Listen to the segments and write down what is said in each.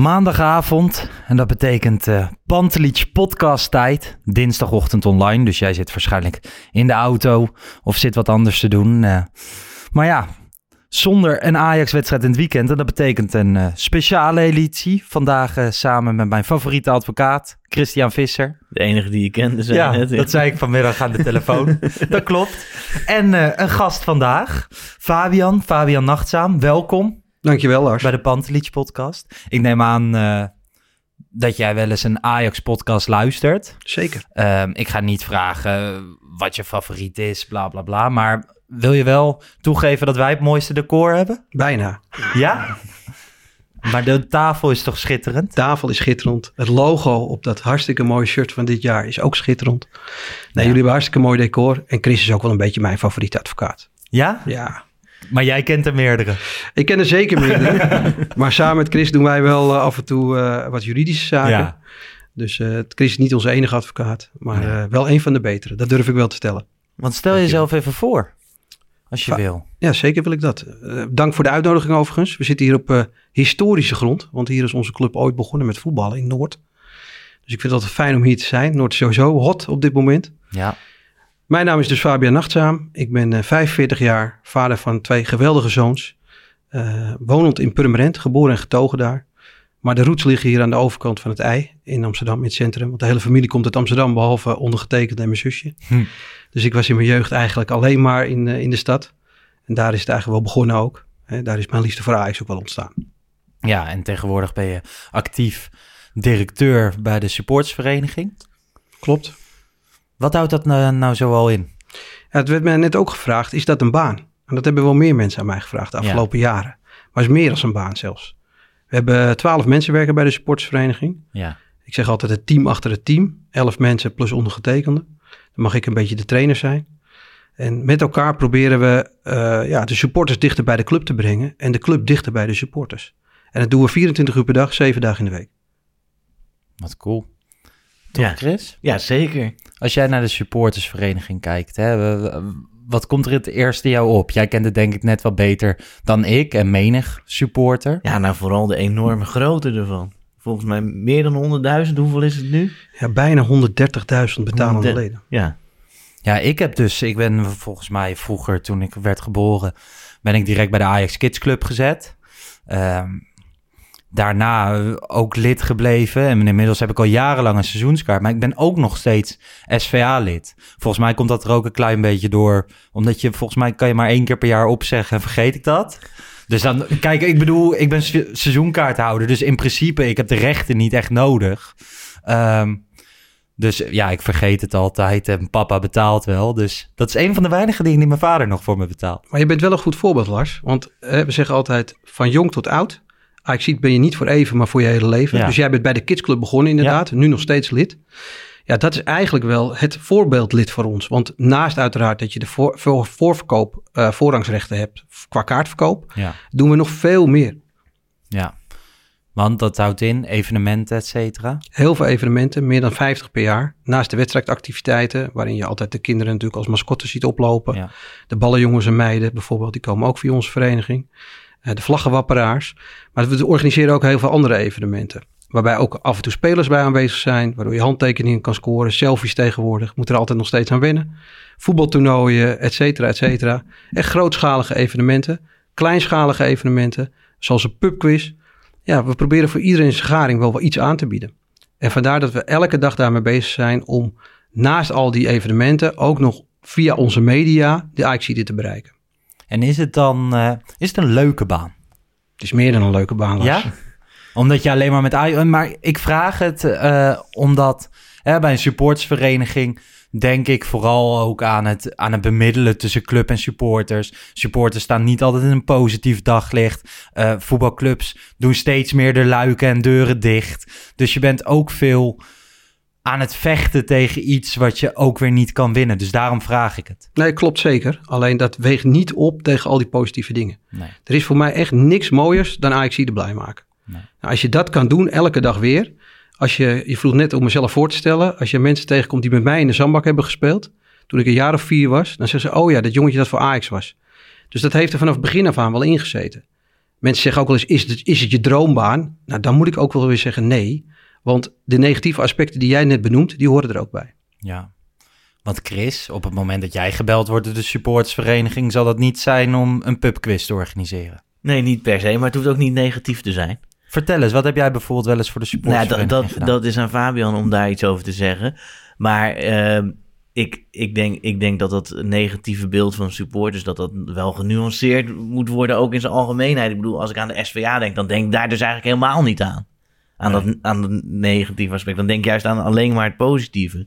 Maandagavond, en dat betekent uh, Pantelich podcast tijd. Dinsdagochtend online, dus jij zit waarschijnlijk in de auto of zit wat anders te doen. Uh, maar ja, zonder een Ajax-wedstrijd in het weekend. En dat betekent een uh, speciale editie. Vandaag samen met mijn favoriete advocaat, Christian Visser. De enige die je kende, zei ja, net. dat zei ik vanmiddag aan de telefoon. dat klopt. En een gast vandaag, Fabian, Fabian Nachtzaam. Welkom. Dankjewel, Lars. Bij de Pantelich podcast. Ik neem aan uh, dat jij wel eens een Ajax-podcast luistert. Zeker. Uh, ik ga niet vragen wat je favoriet is, bla bla bla. Maar wil je wel toegeven dat wij het mooiste decor hebben? Bijna. Ja? maar de tafel is toch schitterend? De tafel is schitterend. Het logo op dat hartstikke mooie shirt van dit jaar is ook schitterend. Nee, ja. jullie hebben hartstikke mooi decor. En Chris is ook wel een beetje mijn favoriete advocaat. Ja? Ja. Maar jij kent er meerdere. Ik ken er zeker meerdere. maar samen met Chris doen wij wel uh, af en toe uh, wat juridische zaken. Ja. Dus uh, Chris is niet onze enige advocaat, maar ja. wel een van de betere. Dat durf ik wel te stellen. Want stel jezelf even voor, als je Va wil. Ja, zeker wil ik dat. dank voor de uitnodiging overigens. We zitten hier op historische grond, want hier is onze club ooit begonnen met voetballen in Noord. Dus ik vind het altijd fijn om hier te zijn. Noord is sowieso hot op dit moment. Ja. Mijn naam is dus Fabian Nachtzaam. Ik ben uh, 45 jaar, vader van twee geweldige zoons. Uh, wonend in Purmerend, geboren en getogen daar. Maar de roots liggen hier aan de overkant van het ei in Amsterdam, in het centrum. Want de hele familie komt uit Amsterdam, behalve ondergetekend en mijn zusje. Hm. Dus ik was in mijn jeugd eigenlijk alleen maar in, uh, in de stad. En daar is het eigenlijk wel begonnen ook. Hè, daar is mijn liefde voor Ajax ook wel ontstaan. Ja, en tegenwoordig ben je actief directeur bij de supportersvereniging. Klopt. Wat houdt dat nou, nou zoal in? Ja, het werd mij net ook gevraagd, is dat een baan? En dat hebben wel meer mensen aan mij gevraagd de afgelopen ja. jaren. Maar het is meer dan een baan zelfs. We hebben twaalf mensen werken bij de supportersvereniging. Ja. Ik zeg altijd het team achter het team. Elf mensen plus ondergetekende. Dan mag ik een beetje de trainer zijn. En met elkaar proberen we uh, ja, de supporters dichter bij de club te brengen. En de club dichter bij de supporters. En dat doen we 24 uur per dag, 7 dagen in de week. Wat cool. Toch, ja. Chris? Ja, zeker. Als jij naar de supportersvereniging kijkt, hè, wat komt er het eerste jou op? Jij kent het denk ik net wat beter dan ik en menig supporter. Ja, nou vooral de enorme grootte ervan. Volgens mij meer dan 100.000. Hoeveel is het nu? Ja, bijna 130.000 betalende 100, leden. Ja. Ja, ik heb dus, ik ben volgens mij vroeger toen ik werd geboren, ben ik direct bij de Ajax Kids Club gezet. Um, daarna ook lid gebleven. En inmiddels heb ik al jarenlang een seizoenskaart. Maar ik ben ook nog steeds SVA-lid. Volgens mij komt dat er ook een klein beetje door. Omdat je, volgens mij kan je maar één keer per jaar opzeggen en vergeet ik dat. Dus dan, kijk, ik bedoel, ik ben seizoenkaarthouder. Dus in principe, ik heb de rechten niet echt nodig. Um, dus ja, ik vergeet het altijd en papa betaalt wel. Dus dat is een van de weinige dingen die mijn vader nog voor me betaalt. Maar je bent wel een goed voorbeeld, Lars. Want eh, we zeggen altijd van jong tot oud. Ajax ziet ben je niet voor even, maar voor je hele leven. Ja. Dus jij bent bij de Kidsclub begonnen inderdaad. Nu nog steeds lid. Ja, dat is eigenlijk wel het voorbeeldlid voor ons. Want naast uiteraard dat je de voor, voor, voorverkoop uh, voorrangsrechten hebt qua kaartverkoop, Ja. doen we nog veel meer. ja. Want dat houdt in evenementen, et cetera. Heel veel evenementen, meer dan 50 per jaar. Naast de wedstrijdactiviteiten, waarin je altijd de kinderen natuurlijk als mascotte ziet oplopen. Ja. De ballenjongens en meiden bijvoorbeeld, die komen ook via onze vereniging. Uh, de vlaggenwapperaars. Maar we organiseren ook heel veel andere evenementen. Waarbij ook af en toe spelers bij aanwezig zijn. Waardoor je handtekeningen kan scoren. Selfies tegenwoordig. Moet er altijd nog steeds aan wennen. Voetbaltoernooien, et cetera, et cetera. Echt grootschalige evenementen. Kleinschalige evenementen. Zoals een pubquiz. Ja, we proberen voor iedereen zijn garing wel, wel iets aan te bieden. En vandaar dat we elke dag daarmee bezig zijn om naast al die evenementen ook nog via onze media de Ajaxide te bereiken. En is het dan eh, is het een leuke baan? Het is meer dan een leuke baan. Lars. Ja? Omdat je alleen maar met Ajax... Maar ik vraag het eh, omdat hè, bij een supportersvereniging... denk ik vooral ook aan het, aan het bemiddelen tussen club en supporters. Supporters staan niet altijd in een positief daglicht. Eh, voetbalclubs doen steeds meer de luiken en deuren dicht. Dus je bent ook veel aan het vechten tegen iets wat je ook weer niet kan winnen. Dus daarom vraag ik het. Nee, klopt zeker. Alleen dat weegt niet op tegen al die positieve dingen. Nee. Er is voor mij echt niks mooiers dan Ajaxide blij maken. Nee. Nou, als je dat kan doen, elke dag weer. Als je, je vroeg net om mezelf voor te stellen. Als je mensen tegenkomt die met mij in de zandbak hebben gespeeld. Toen ik een jaar of vier was. Dan zeggen ze, oh ja, dat jongetje dat voor Ajax was. Dus dat heeft er vanaf het begin af aan wel ingezeten. Mensen zeggen ook wel eens, is het, is het je droombaan? Nou, dan moet ik ook wel weer zeggen nee. Want de negatieve aspecten die jij net benoemt, die horen er ook bij. Ja. Want Chris, op het moment dat jij gebeld wordt door de supportersvereniging... zal dat niet zijn om een pubquiz te organiseren. Nee, niet per se, maar het hoeft ook niet negatief te zijn. Vertel eens, wat heb jij bijvoorbeeld wel eens voor de Nou, supportersvereniging dat, dat, gedaan? dat is aan Fabian om daar iets over te zeggen. Maar ehm, ik, ik, denk, ik denk dat dat negatieve beeld van supporters... dat dat wel genuanceerd moet worden, ook in zijn algemeenheid. Ik bedoel, als ik aan de SVA denk, dan denk ik daar dus eigenlijk helemaal niet aan. Aan, dat, aan het negatieve aspect. Dan denk ik juist aan alleen maar het positieve.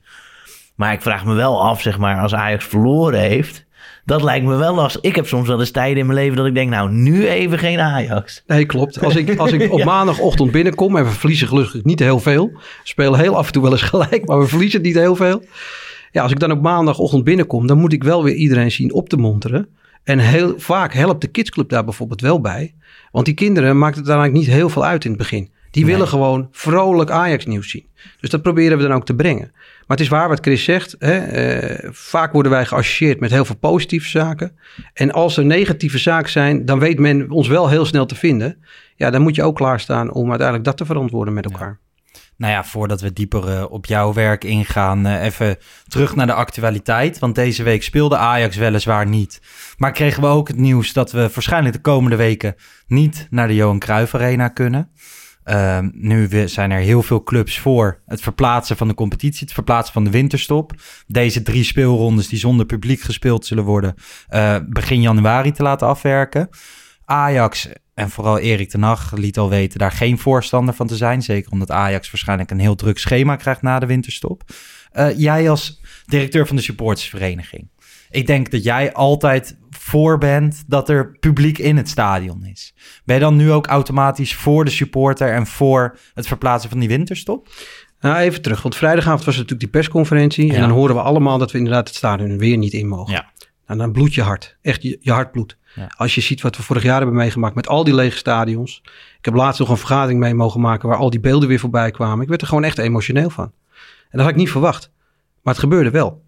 Maar ik vraag me wel af, zeg maar, als Ajax verloren heeft... Dat lijkt me wel lastig. Ik heb soms wel eens tijden in mijn leven dat ik denk, nou, nu even geen Ajax. Nee, klopt. Als ik, als ik op Ja. maandagochtend binnenkom en we verliezen gelukkig niet heel veel. We spelen heel af en toe wel eens gelijk, maar we verliezen niet heel veel. Ja, als ik dan op maandagochtend binnenkom, dan moet ik wel weer iedereen zien op te monteren. En heel vaak helpt de kidsclub daar bijvoorbeeld wel bij. Want die kinderen maakt het eigenlijk niet heel veel uit in het begin. Die willen gewoon vrolijk Ajax nieuws zien. Dus dat proberen we dan ook te brengen. Maar het is waar wat Chris zegt. Hè, eh, vaak worden wij geassocieerd met heel veel positieve zaken. En als er negatieve zaken zijn, dan weet men ons wel heel snel te vinden. Ja, dan moet je ook klaarstaan om uiteindelijk dat te verantwoorden met elkaar. Nou ja, voordat we dieper eh, op jouw werk ingaan, eh, even terug naar de actualiteit. Want deze week speelde Ajax weliswaar niet. Maar kregen we ook het nieuws dat we waarschijnlijk de komende weken niet naar de Johan Cruijff Arena kunnen. Ehm, nu zijn er heel veel clubs voor het verplaatsen van de competitie, het verplaatsen van de winterstop. Deze drie speelrondes die zonder publiek gespeeld zullen worden, eh, begin januari te laten afwerken. Ajax en vooral Erik ten Hag liet al weten daar geen voorstander van te zijn. Zeker omdat Ajax waarschijnlijk een heel druk schema krijgt na de winterstop. Eh, jij als directeur van de supportersvereniging. Ik denk dat jij altijd voor bent dat er publiek in het stadion is. Ben je dan nu ook automatisch voor de supporter en voor het verplaatsen van die winterstop? Nou, even terug, want vrijdagavond was natuurlijk die persconferentie. Ja. En dan horen we allemaal dat we inderdaad het stadion weer niet in mogen. Ja. Nou, dan bloedt je hart. Echt, je, je hart bloedt. Ja. Als je ziet wat we vorig jaar hebben meegemaakt met al die lege stadions. Ik heb laatst nog een vergadering mee mogen maken waar al die beelden weer voorbij kwamen. Ik werd er gewoon echt emotioneel van. En dat had ik niet verwacht. Maar het gebeurde wel.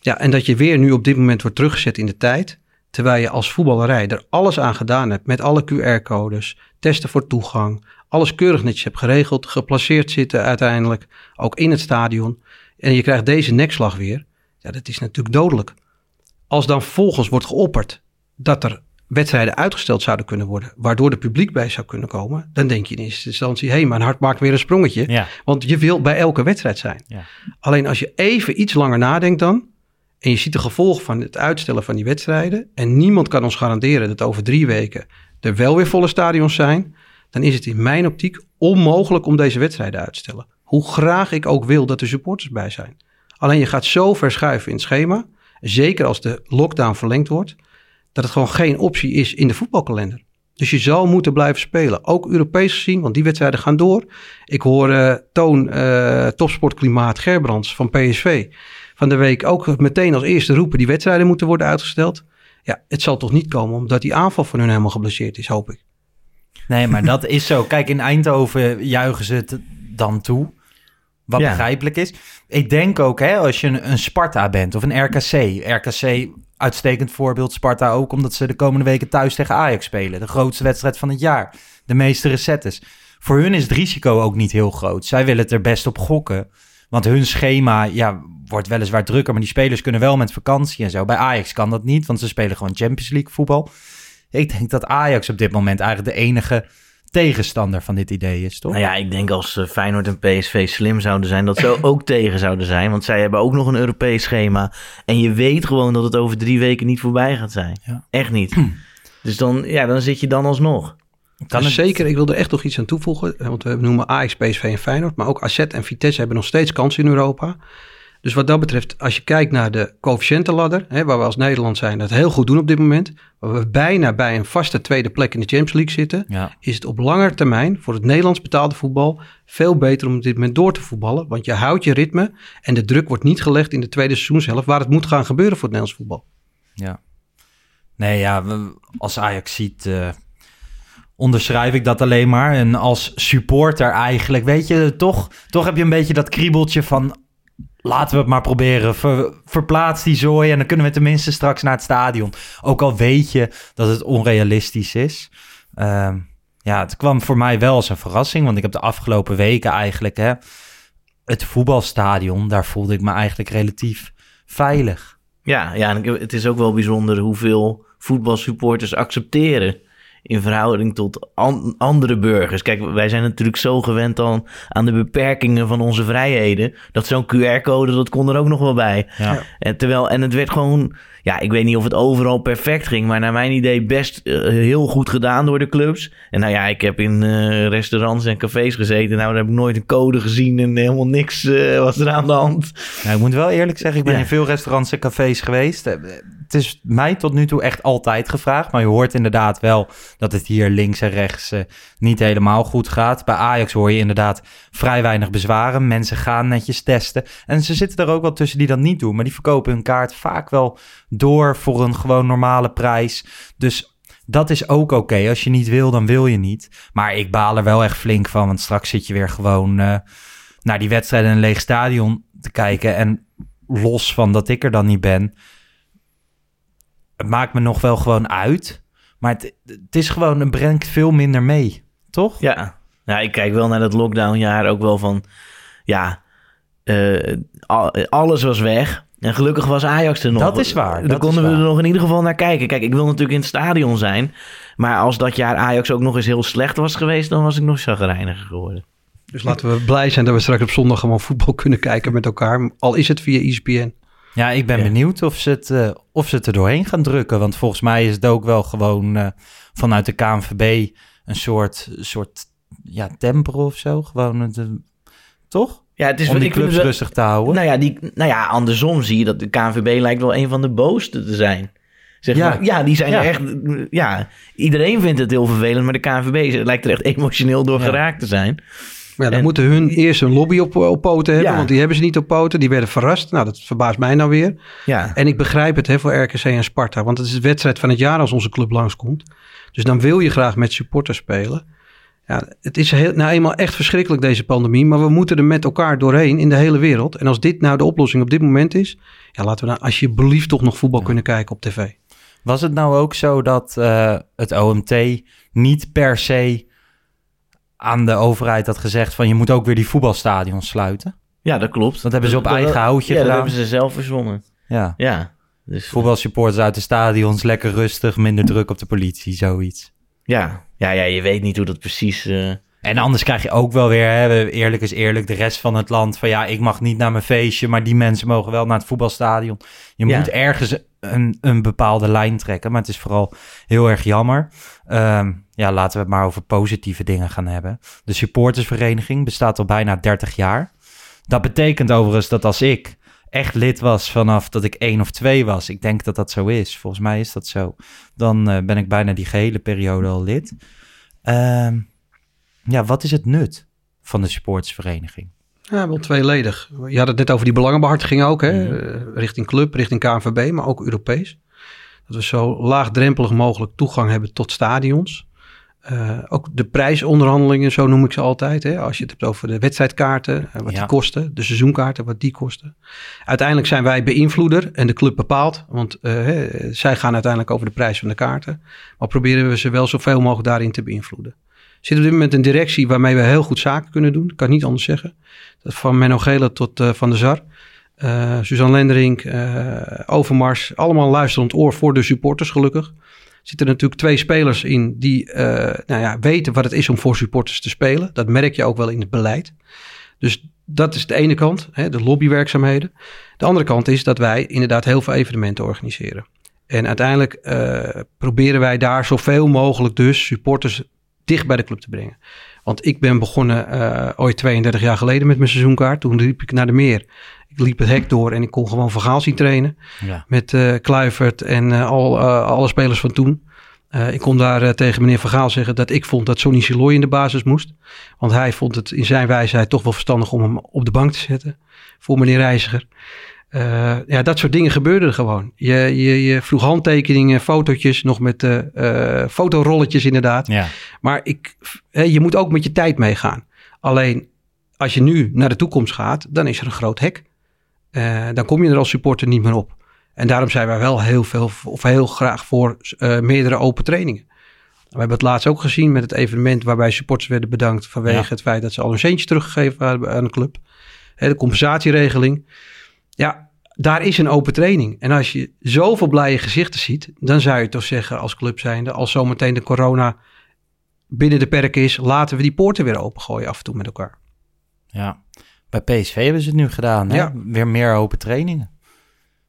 Ja, en dat je weer nu op dit moment wordt teruggezet in de tijd. Terwijl je als voetballerij er alles aan gedaan hebt. Met alle QR-codes, testen voor toegang. Alles keurig netjes hebt geregeld. Geplaceerd zitten uiteindelijk. Ook in het stadion. En je krijgt deze nekslag weer. Ja, dat is natuurlijk dodelijk. Als dan vervolgens wordt geopperd dat er wedstrijden uitgesteld zouden kunnen worden, waardoor er publiek bij zou kunnen komen, dan denk je in eerste instantie, hé, hey, mijn hart maakt weer een sprongetje. Ja. Want je wil bij elke wedstrijd zijn. Ja. Alleen als je even iets langer nadenkt dan, en je ziet de gevolgen van het uitstellen van die wedstrijden, en niemand kan ons garanderen dat over drie weken er wel weer volle stadions zijn, dan is het in mijn optiek onmogelijk om deze wedstrijden uit te stellen. Hoe graag ik ook wil dat er supporters bij zijn. Alleen je gaat zo verschuiven in het schema, zeker als de lockdown verlengd wordt, dat het gewoon geen optie is in de voetbalkalender. Dus je zal moeten blijven spelen. Ook Europees gezien, want die wedstrijden gaan door. Ik hoor eh, Toon, eh, topsportklimaat Gerbrands van PSV van de week ook meteen als eerste roepen die wedstrijden moeten worden uitgesteld. Ja, het zal toch niet komen omdat die aanval van hun helemaal geblesseerd is, hoop ik. Nee, maar dat is zo. Kijk, in Eindhoven juichen ze het dan toe. Wat Ja. begrijpelijk is. Ik denk ook, hè, als je een, een Sparta bent of een RKC. RKC, uitstekend voorbeeld. Sparta ook, omdat ze de komende weken thuis tegen Ajax spelen. De grootste wedstrijd van het jaar. De meeste recettes. Voor hun is het risico ook niet heel groot. Zij willen het er best op gokken. Want hun schema ja, wordt weliswaar drukker, maar die spelers kunnen wel met vakantie en zo. Bij Ajax kan dat niet, want ze spelen gewoon Champions League voetbal. Ik denk dat Ajax op dit moment eigenlijk de enige tegenstander van dit idee is, toch? Nou ja, ik denk als eh, Feyenoord en PSV slim zouden zijn, dat ze ook tegen zouden zijn. Want zij hebben ook nog een Europees schema. En je weet gewoon dat het over drie weken niet voorbij gaat zijn. Ja. Echt niet. Dus dan, ja, dan zit je dan alsnog. Kan Dus het- Zeker, ik wil er echt nog iets aan toevoegen. Want we noemen Ajax, PSV en Feyenoord. Maar ook AZ en Vitesse hebben nog steeds kansen in Europa. Dus wat dat betreft, als je kijkt naar de coëfficiëntenladder... Hè, waar we als Nederland zijn, dat heel goed doen op dit moment... waar we bijna bij een vaste tweede plek in de Champions League zitten... Ja. is het op lange termijn voor het Nederlands betaalde voetbal... veel beter om op dit moment door te voetballen. Want je houdt je ritme en de druk wordt niet gelegd in de tweede seizoenshelft... waar het moet gaan gebeuren voor het Nederlands voetbal. Ja. Nee, ja, als Ajax ziet, eh, onderschrijf ik dat alleen maar. En als supporter eigenlijk, weet je, toch, toch heb je een beetje dat kriebeltje van... Laten we het maar proberen. Ver, verplaats die zooi en dan kunnen we tenminste straks naar het stadion. Ook al weet je dat het onrealistisch is. Ehm, ja, het kwam voor mij wel als een verrassing. Want ik heb de afgelopen weken eigenlijk... Hè, het voetbalstadion, daar voelde ik me eigenlijk relatief veilig. Ja, ja en het is ook wel bijzonder hoeveel voetbalsupporters accepteren in verhouding tot an- andere burgers. Kijk, wij zijn natuurlijk zo gewend dan aan de beperkingen van onze vrijheden, dat zo'n QR-code, dat kon er ook nog wel bij. Ja. En, terwijl, en het werd gewoon, ja, ik weet niet of het overal perfect ging, maar naar mijn idee best eh, heel goed gedaan door de clubs. En nou ja, ik heb in eh, restaurants en cafés gezeten, nou daar heb ik nooit een code gezien en helemaal niks eh, was er aan de hand. Nou, ik moet wel eerlijk zeggen, ik ben Ja. in veel restaurants en cafés geweest. Het is mij tot nu toe echt altijd gevraagd. Maar je hoort inderdaad wel dat het hier links en rechts eh, niet helemaal goed gaat. Bij Ajax hoor je inderdaad vrij weinig bezwaren. Mensen gaan netjes testen. En ze zitten er ook wel tussen die dat niet doen. Maar die verkopen hun kaart vaak wel door voor een gewoon normale prijs. Dus dat is ook oké. Als je niet wil, dan wil je niet. Maar ik baal er wel echt flink van. Want straks zit je weer gewoon eh, naar die wedstrijden in een leeg stadion te kijken. En los van dat ik er dan niet ben, het maakt me nog wel gewoon uit. Maar het, het is gewoon, het brengt veel minder mee, toch? Ja, nou, ik kijk wel naar dat lockdownjaar ook wel van, ja, eh, al- alles was weg. En gelukkig was Ajax er nog. Dat is waar, Daar konden we er nog in ieder geval naar kijken. Kijk, ik wil natuurlijk in het stadion zijn. Maar als dat jaar Ajax ook nog eens heel slecht was geweest, dan was ik nog chagrijniger geworden. Dus laten we blij zijn dat we straks op zondag gewoon voetbal kunnen kijken met elkaar. Al is het via ESPN. Ja, ik ben Ja. benieuwd of ze, het, eh, of ze het er doorheen gaan drukken. Want volgens mij is het ook wel gewoon eh, vanuit de KNVB een soort, soort ja, temper of zo. Gewoon, het, eh, toch? Ja, het is Om die clubs rustig te houden. Nou ja, die, nou ja, andersom zie je dat de KNVB lijkt wel een van de boosste te zijn. Zeg Ja. maar, ja, die zijn Ja. er echt. Ja, iedereen vindt het heel vervelend, maar de KNVB lijkt er echt emotioneel door Ja. geraakt te zijn. Maar ja, dan En- moeten hun eerst een lobby op, op poten hebben, Ja. want die hebben ze niet op poten. Die werden verrast. Nou, dat verbaast mij nou weer. Ja, En ik begrijp het hè, voor RKC en Sparta, want het is de wedstrijd van het jaar als onze club langskomt. Dus dan wil je graag met supporters spelen. Ja, het is heel, nou eenmaal echt verschrikkelijk deze pandemie, maar we moeten er met elkaar doorheen in de hele wereld. En als dit nou de oplossing op dit moment is, ja, laten we dan alsjeblieft toch nog voetbal kunnen kijken op tv. Was het nou ook zo dat eh, het OMT niet per se aan de overheid had gezegd van je moet ook weer die voetbalstadions sluiten? ja dat klopt. Dat hebben ze op eigen houtje ja, gedaan. dat hebben ze zelf verzonnen. Ja. Ja, dus Voetbalsupporters uit de stadions, lekker rustig, minder druk op de politie, zoiets. ja. Ja, ja, je weet niet hoe dat precies. eh, En anders krijg je ook wel weer, hè, eerlijk is eerlijk, de rest van het land van ja, ik mag niet naar mijn feestje, maar die mensen mogen wel naar het voetbalstadion. Je Ja. moet ergens een, een bepaalde lijn trekken, maar het is vooral heel erg jammer. Ehm, ja, laten we het maar over positieve dingen gaan hebben. De supportersvereniging bestaat al bijna 30 jaar. Dat betekent overigens dat als ik echt lid was vanaf dat ik één of twee was, ik denk dat dat zo is, volgens mij is dat zo, dan eh, ben ik bijna die gehele periode al lid. Ehm, ja, wat is het nut van de supportersvereniging? Ja, wel tweeledig. Je had het net over die belangenbehartiging ook, hè? eh, richting club, richting KNVB, maar ook Europees. Dat we zo laagdrempelig mogelijk toegang hebben tot stadions. Eh, ook de prijsonderhandelingen, zo noem ik ze altijd. Hè? Als je het hebt over de wedstrijdkaarten, eh, wat Ja. die kosten. De seizoenkaarten, wat die kosten. Uiteindelijk zijn wij beïnvloeder en de club bepaalt. Want hè, zij gaan uiteindelijk over de prijs van de kaarten. Maar proberen we ze wel zoveel mogelijk daarin te beïnvloeden. Zitten op dit moment een directie waarmee we heel goed zaken kunnen doen. Ik kan niet anders zeggen. Dat van Menno Gele tot eh, Van der Zar. Eh, Suzanne Lenderink, eh, Overmars. Allemaal luisterend oor voor de supporters gelukkig. zitten er natuurlijk twee spelers in die nou ja, weten wat het is om voor supporters te spelen. Dat merk je ook wel in het beleid. Dus dat is de ene kant, hè, de lobbywerkzaamheden. De andere kant is dat wij inderdaad heel veel evenementen organiseren. En uiteindelijk proberen wij daar zoveel mogelijk dus supporters dicht bij de club te brengen. Want ik ben begonnen uh, ooit 32 jaar geleden met mijn seizoenkaart. Toen liep ik naar de meer. Ik liep het hek door en ik kon gewoon Van zien trainen. Ja. Met uh, Kluivert en uh, al, alle spelers van toen. ik kon daar tegen meneer Van Gaal zeggen dat ik vond dat Sonny Siloy in de basis moest. Want hij vond het in zijn wijsheid toch wel verstandig om hem op de bank te zetten. Voor meneer Reiziger. Uh, ja, dat soort dingen gebeurden gewoon. Je, je, je vroeg handtekeningen, fotootjes, nog met uh, uh, fotorolletjes inderdaad. Ja. Maar ik, je moet ook met je tijd meegaan. Alleen als je nu naar de toekomst gaat, dan is er een groot hek. dan kom je er als supporter niet meer op. En daarom zijn wij wel heel veel, of heel graag voor meerdere open trainingen. We hebben het laatst ook gezien met het evenement waarbij supporters werden bedankt vanwege het feit dat ze al een centje teruggegeven hebben aan de club. de compensatieregeling. Ja, daar is een open training. En als je zoveel blije gezichten ziet, dan zou je toch zeggen als club zijnde, als zometeen de corona binnen de perken is, laten we die poorten weer opengooien af en toe met elkaar. Ja, bij PSV hebben ze het nu gedaan. Hè? Ja. Weer meer open trainingen.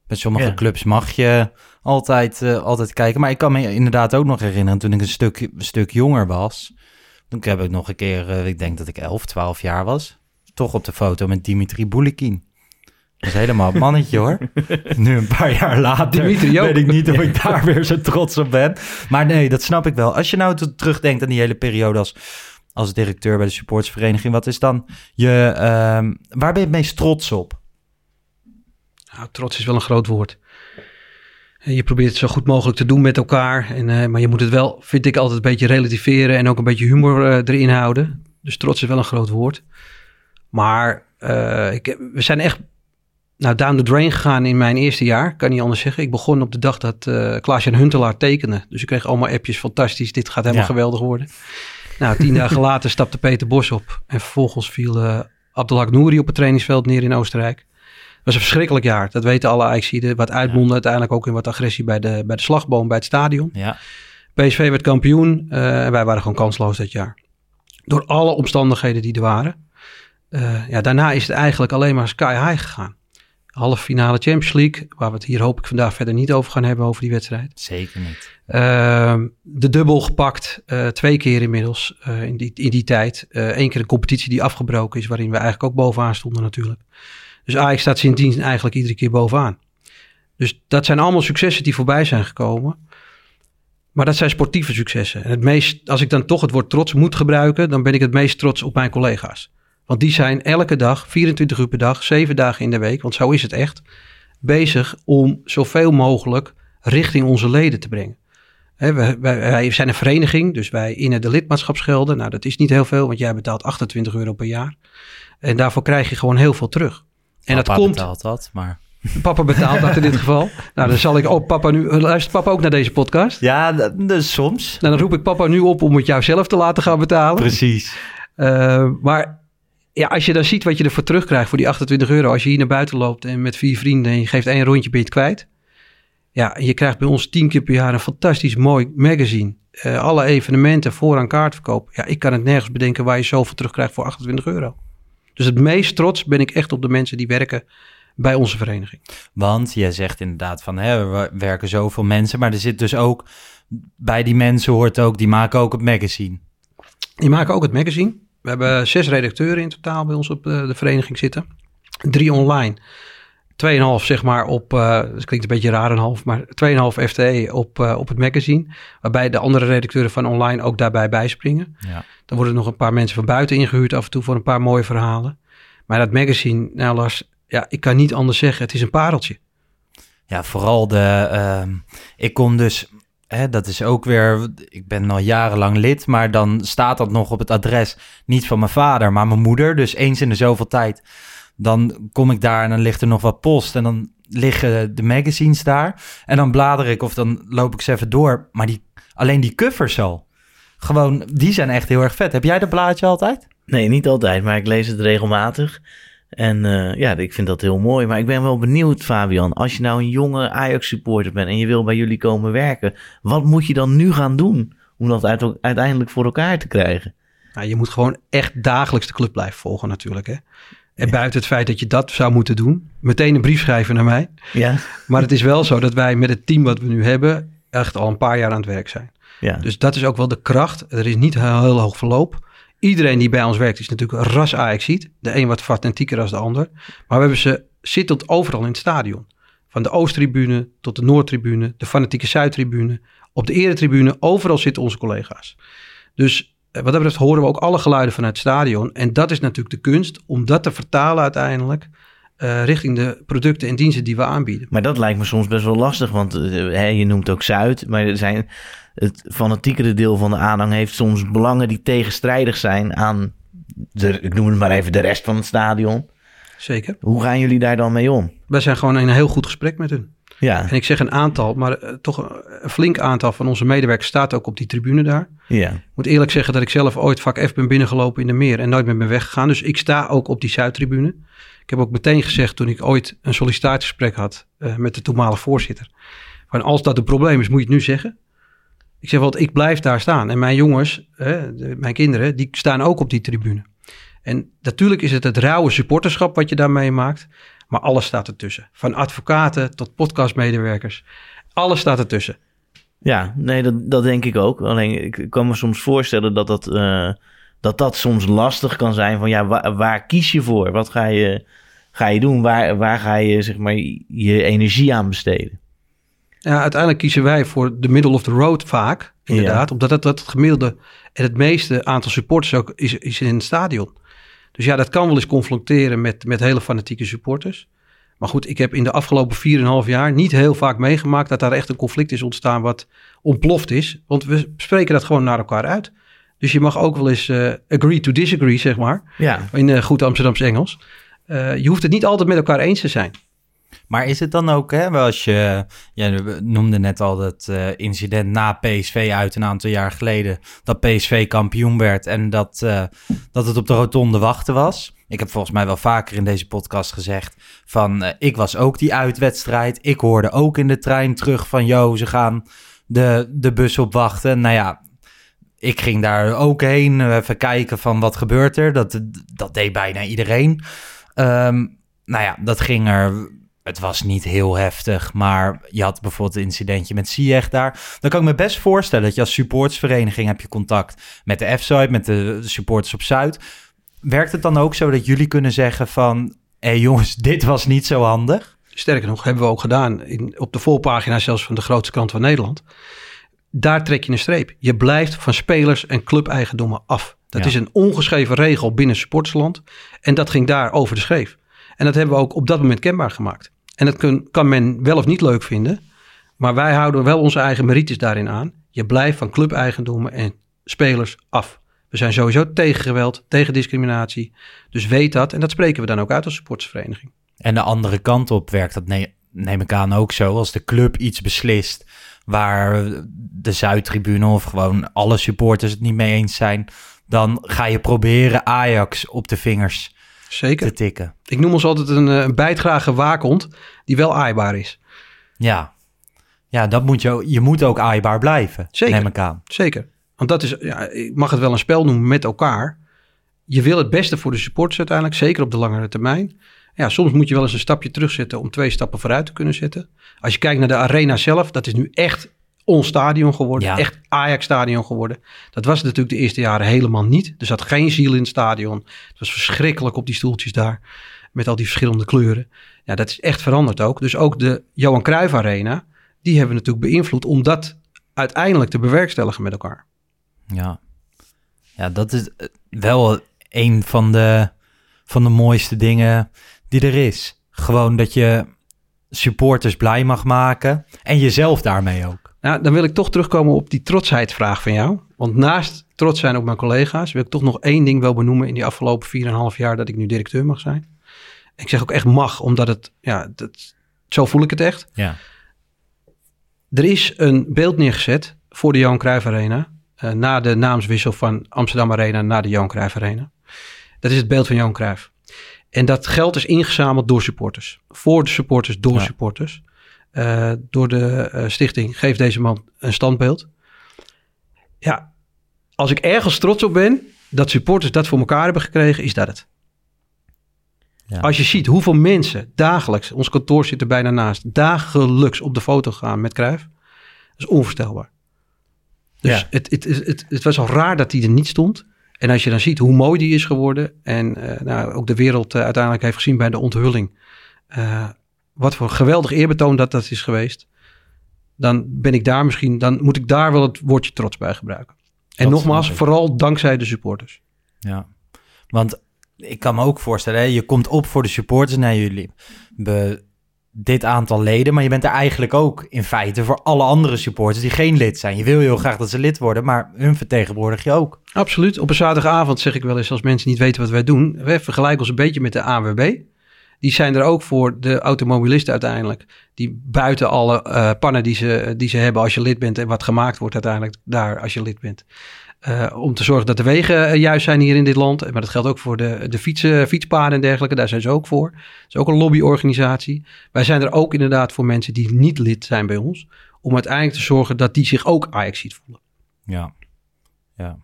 Bij sommige clubs mag je altijd, uh, altijd kijken. Maar ik kan me inderdaad ook nog herinneren toen ik een stuk, een stuk jonger was. Toen heb ik nog een keer, uh, ik denk dat ik 11, 12 jaar was. Toch op de foto met Dimitri Boulikin. Dat is helemaal het mannetje hoor. Nu een paar jaar later Dimitri weet ik niet of ik daar weer zo trots op ben. Maar nee, dat snap ik wel. Als je nou terugdenkt aan die hele periode als, als directeur bij de supportsvereniging. Wat is dan je... Uh, waar ben je het meest trots op? Nou, trots is wel een groot woord. Je probeert het zo goed mogelijk te doen met elkaar. En, uh, maar je moet het wel, vind ik, altijd een beetje relativeren en ook een beetje humor uh, erin houden. Dus trots is wel een groot woord. Maar uh, ik, we zijn echt nou, down the drain gegaan in mijn eerste jaar. Kan niet anders zeggen. Ik begon op de dag dat uh, Klaas-Jan Huntelaar tekende. Dus ik kreeg allemaal appjes. Fantastisch, dit gaat helemaal geweldig worden. Nou, tien dagen later stapte Peter Bos op. En vervolgens viel uh, Abdelhak Nouri op het trainingsveld neer in Oostenrijk. Dat was een verschrikkelijk jaar. Dat weten alle Ajaxiden. Wat uitmondde uiteindelijk ook in wat agressie bij de, bij de slagboom, bij het stadion. Ja. PSV werd kampioen. Uh, en wij waren gewoon kansloos dat jaar. Door alle omstandigheden die er waren. ja, daarna is het eigenlijk alleen maar sky high gegaan halve finale Champions League. Waar we het hier hoop ik vandaag verder niet over gaan hebben over die wedstrijd. Zeker niet. Uh, de dubbel gepakt, uh, twee keer inmiddels uh, in, die, in die tijd. Eén eh, keer een competitie die afgebroken is, waarin we eigenlijk ook bovenaan stonden natuurlijk. Dus Ajax staat sindsdien eigenlijk iedere keer bovenaan. Dus dat zijn allemaal successen die voorbij zijn gekomen. Maar dat zijn sportieve successen. En het meest, als ik dan toch het woord trots moet gebruiken, dan ben ik het meest trots op mijn collega's. Want die zijn elke dag, 24 uur per dag, 7 dagen in de week, want zo is het echt, bezig om zoveel mogelijk richting onze leden te brengen. wij, wij, zijn een vereniging, dus wij innen de lidmaatschapsgelden. Nou, dat is niet heel veel, want jij betaalt 28 euro per jaar. En daarvoor krijg je gewoon heel veel terug. En papa dat komt. betaalt dat, maar. Papa betaalt dat in dit geval. Nou, dan zal ik ook papa nu. Luistert papa ook naar deze podcast? Ja, dus soms. Nou, dan roep ik papa nu op om het jou zelf te laten gaan betalen. Precies. Uh, maar ja, als je dan ziet wat je ervoor terugkrijgt voor die 28 euro. Als je hier naar buiten loopt en met vier vrienden en je geeft één rondje, ben je het kwijt. Ja, je krijgt bij ons tien keer per jaar een fantastisch mooi magazine. Uh, alle evenementen, vooraan kaartverkoop. Ja, ik kan het nergens bedenken waar je zoveel terugkrijgt voor 28 euro. Dus het meest trots ben ik echt op de mensen die werken bij onze vereniging. Want je zegt inderdaad van, hè, we werken zoveel mensen. Maar er zit dus ook, bij die mensen hoort ook, die maken ook het magazine. Die maken ook het magazine. We hebben zes redacteuren in totaal bij ons op de, de vereniging zitten. Drie online. 2,5 zeg maar op, uh, dat klinkt een beetje raar een half, maar 2,5 FTE op, uh, op het magazine. Waarbij de andere redacteuren van online ook daarbij bijspringen. Ja. Dan worden nog een paar mensen van buiten ingehuurd af en toe voor een paar mooie verhalen. Maar dat magazine, nou Lars, ja, ik kan niet anders zeggen, het is een pareltje. Ja, vooral de, uh, ik kom dus Dat is ook weer, ik ben al jarenlang lid, maar dan staat dat nog op het adres niet van mijn vader, maar mijn moeder. Dus eens in de zoveel tijd, dan kom ik daar en dan ligt er nog wat post en dan liggen de magazines daar. En dan blader ik of dan loop ik ze even door. Maar die, alleen die covers al, gewoon, die zijn echt heel erg vet. Heb jij dat blaadje altijd? Nee, niet altijd, maar ik lees het regelmatig. En eh, ja, ik vind dat heel mooi. Maar ik ben wel benieuwd, Fabian. Als je nou een jonge Ajax-supporter bent en je wil bij jullie komen werken, wat moet je dan nu gaan doen om dat uit- uiteindelijk voor elkaar te krijgen? Nou, je moet gewoon echt dagelijks de club blijven volgen natuurlijk. Hè? En buiten het feit dat je dat zou moeten doen, meteen een brief schrijven naar mij. Ja, Maar het is wel zo dat wij met het team wat we nu hebben echt al een paar jaar aan het werk zijn. ja. Dus dat is ook wel de kracht. Er is niet heel, heel hoog verloop. Iedereen die bij ons werkt is natuurlijk ras Ajaxiet. De een wat fanatieker dan de ander. Maar we hebben ze zittend overal in het stadion. Van de Oosttribune tot de Noordtribune, de fanatieke Zuidtribune. Op de Eretribune, overal zitten onze collega's. Dus eh, wat dat betreft horen we ook alle geluiden vanuit het stadion. En dat is natuurlijk de kunst om dat te vertalen uiteindelijk eh, richting de producten en diensten die we aanbieden. Maar dat lijkt me soms best wel lastig, want eh, hè, je noemt ook Zuid, maar er zijn, het fanatiekere deel van de aanhang heeft soms belangen die tegenstrijdig zijn aan, de, ik noem het maar even, de rest van het stadion. Zeker. Hoe gaan jullie daar dan mee om? Wij zijn gewoon in een heel goed gesprek met hun. Ja, En ik zeg een aantal, maar eh, toch een, een flink aantal van onze medewerkers staat ook op die tribune daar. ja, Ik moet eerlijk zeggen dat ik zelf ooit vak F ben binnengelopen in de meer en nooit met ben weggegaan. Dus ik sta ook op die Zuidtribune. Ik heb ook meteen gezegd toen ik ooit een sollicitatiegesprek had eh, met de toenmalige voorzitter. Van als dat een probleem is, moet je het nu zeggen. Ik zeg, want ik blijf daar staan. En mijn jongens, de- mijn kinderen, die staan ook op die tribune. En natuurlijk is het het rauwe supporterschap wat je daarmee maakt. Maar alles staat ertussen. Van advocaten tot podcastmedewerkers. Alles staat ertussen. ja nee, dat, dat denk ik ook. Alleen ik kan me soms voorstellen dat dat, eh, dat, dat soms lastig kan zijn van ja, waar, waar kies je voor? Wat ga je, ga je doen? Waar, waar ga je zeg maar je energie aan besteden? Ja, uiteindelijk kiezen wij voor de middle of the road vaak, inderdaad. Omdat dat, dat het gemiddelde en het meeste aantal supporters ook is, is in het stadion. Dus ja, dat kan wel eens confronteren met, met hele fanatieke supporters. Maar goed, ik heb in de afgelopen 4,5 jaar niet heel vaak meegemaakt dat daar echt een conflict is ontstaan wat ontploft is. Want we spreken dat gewoon naar elkaar uit. Dus je mag ook wel eens eh, agree to disagree, zeg maar. Ja, In eh, goed Amsterdams Engels. Eh, je hoeft het niet altijd met elkaar eens te zijn. Maar is het dan ook, hè, als je, je noemde net al dat incident na PSV uit een aantal jaar geleden, dat PSV kampioen werd en dat, dat het op de rotonde wachten was. Ik heb volgens mij wel vaker in deze podcast gezegd van, ik was ook die uitwedstrijd. Ik hoorde ook in de trein terug van, yo, ze gaan de, de bus op wachten. Nou ja, ik ging daar ook heen, eh, even kijken van wat gebeurt er. Dat, dat deed bijna iedereen. Ehm, nou ja, dat ging er. Het was niet heel heftig, maar je had bijvoorbeeld een incidentje met Sieg daar. Dan kan ik me best voorstellen dat je als supportersvereniging heb je contact met de F-side, met de supporters op Zuid. Werkt het dan ook zo dat jullie kunnen zeggen van, hé hey jongens, dit was niet zo handig? Sterker nog, hebben we ook gedaan in, op de voorpagina zelfs van de grootste krant van Nederland. Daar trek je een streep. Je blijft van spelers en clubeigendommen af. Dat Ja. is een ongeschreven regel binnen sportsland. En dat ging daar over de schreef. En dat hebben we ook op dat moment kenbaar gemaakt. En dat kun, kan men wel of niet leuk vinden. Maar wij houden wel onze eigen merites daarin aan. Je blijft van clubeigendommen en spelers af. We zijn sowieso tegen geweld, tegen discriminatie. Dus weet dat. En dat spreken we dan ook uit als supportersvereniging. En de andere kant op werkt dat, ne- neem ik aan, ook zo. Als de club iets beslist waar de Zuidtribune of gewoon alle supporters het niet mee eens zijn, dan ga je proberen Ajax op de vingers Zeker. te tikken. Ik noem ons altijd een, eh, een bijtgrage waakhond die wel aaibaar is. Ja, ja dat moet je, je moet ook aaibaar blijven, Zeker. neem ik aan. Zeker. Want dat is, ja, ik mag het wel een spel noemen met elkaar. Je wil het beste voor de supporters uiteindelijk, zeker op de langere termijn. Ja, soms moet je wel eens een stapje terugzetten om twee stappen vooruit te kunnen zetten. Als je kijkt naar de arena zelf, dat is nu echt ons stadion geworden. Ja. Echt Ajax-stadion geworden. Dat was natuurlijk de eerste jaren helemaal niet. Er zat geen ziel in het stadion. Het was verschrikkelijk op die stoeltjes daar. Met al die verschillende kleuren. Ja, dat is echt veranderd ook. Dus ook de Johan Cruijff Arena, die hebben we natuurlijk beïnvloed om dat uiteindelijk te bewerkstelligen met elkaar. Ja, ja dat is eh, wel een van de, van de mooiste dingen die er is. Gewoon dat je supporters blij mag maken en jezelf daarmee ook. Nou, dan wil ik toch terugkomen op die trotsheidsvraag van jou. Want naast trots zijn op mijn collega's, wil ik toch nog één ding wel benoemen in die afgelopen 4,5 jaar dat ik nu directeur mag zijn. Ik zeg ook echt mag, omdat het, ja, dat, zo voel ik het echt. Ja. Er is een beeld neergezet voor de Johan Cruijff Arena, eh, na de naamswissel van Amsterdam Arena naar de Johan Cruijff Arena. Dat is het beeld van Johan Cruijff. En dat geld is ingezameld door supporters. Voor de supporters, door Ja. supporters. Eh, door de eh, stichting Geef deze man een standbeeld. Ja, als ik ergens trots op ben dat supporters dat voor elkaar hebben gekregen, is dat het. Ja. Als je ziet hoeveel mensen dagelijks, ons kantoor zit er bijna naast, dagelijks op de foto gaan met Cruijff, dat is onvoorstelbaar. Dus Ja. het, het, het, het, het was al raar dat hij er niet stond. En als je dan ziet hoe mooi die is geworden en eh, nou, ook de wereld eh, uiteindelijk heeft gezien bij de onthulling, eh, wat voor geweldig eerbetoon dat dat is geweest, dan ben ik daar misschien, dan moet ik daar wel het woordje trots bij gebruiken. En Dat nogmaals, vooral dankzij de supporters. Ja, want ik kan me ook voorstellen, hè, je komt op voor de supporters naar jullie. Be, dit aantal leden, maar je bent er eigenlijk ook in feite voor alle andere supporters die geen lid zijn. Je wil heel graag dat ze lid worden, maar hun vertegenwoordig je ook. Absoluut. Op een zaterdagavond zeg ik wel eens als mensen niet weten wat wij doen. We vergelijken ons een beetje met de ANWB. Die zijn er ook voor de automobilisten uiteindelijk. Die buiten alle eh, pannen die ze, die ze hebben als je lid bent en wat gemaakt wordt uiteindelijk daar als je lid bent. Eh, om te zorgen dat de wegen eh, juist zijn hier in dit land. Maar dat geldt ook voor de, de fietsen, fietspaden en dergelijke. Daar zijn ze ook voor. Het is ook een lobbyorganisatie. Wij zijn er ook inderdaad voor mensen die niet lid zijn bij ons. Om uiteindelijk te zorgen dat die zich ook Ajax ziet voelen. Ja, ja.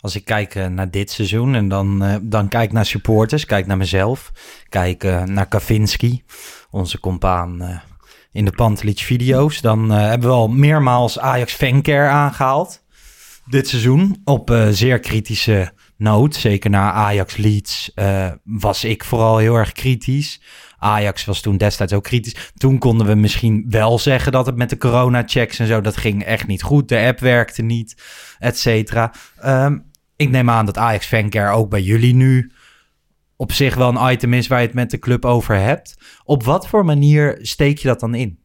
Als ik kijk eh, naar dit seizoen en dan, dan kijk naar supporters, kijk naar mezelf, kijk naar Kavinski, onze compaan in de Pantelic video's, dan hebben we al meermaals Ajax Fancare aangehaald dit seizoen op eh, zeer kritische noot. Zeker na Ajax Leeds eh, was ik vooral heel erg kritisch. Ajax was toen destijds ook kritisch. Toen konden we misschien wel zeggen dat het met de corona-checks en zo, dat ging echt niet goed. De app werkte niet, et cetera. Ehm, ik neem aan dat Ajax Fancare ook bij jullie nu op zich wel een item is waar je het met de club over hebt. Op wat voor manier steek je dat dan in?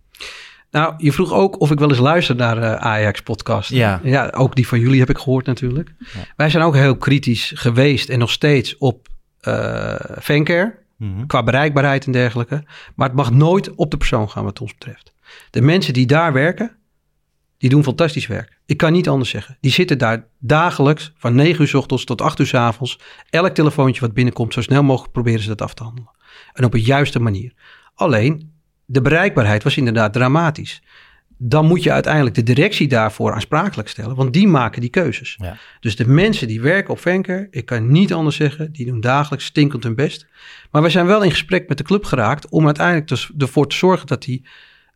Nou, je vroeg ook of ik wel eens luister naar de Ajax-podcast. Ja. ja, ook die van jullie heb ik gehoord natuurlijk. Ja. Wij zijn ook heel kritisch geweest en nog steeds op eh fancare, Mhm. qua bereikbaarheid en dergelijke. Maar het mag nooit op de persoon gaan wat ons betreft. De mensen die daar werken, die doen fantastisch werk. Ik kan niet anders zeggen. Die zitten daar dagelijks van 9 uur s ochtends tot 8 uur s avonds. Elk telefoontje wat binnenkomt, zo snel mogelijk proberen ze dat af te handelen. En op een juiste manier. Alleen, de bereikbaarheid was inderdaad dramatisch. Dan moet je uiteindelijk de directie daarvoor aansprakelijk stellen, want die maken die keuzes. Ja. Dus de mensen die werken op Venker, ik kan niet anders zeggen, die doen dagelijks stinkend hun best. Maar we zijn wel in gesprek met de club geraakt om uiteindelijk ervoor te zorgen dat die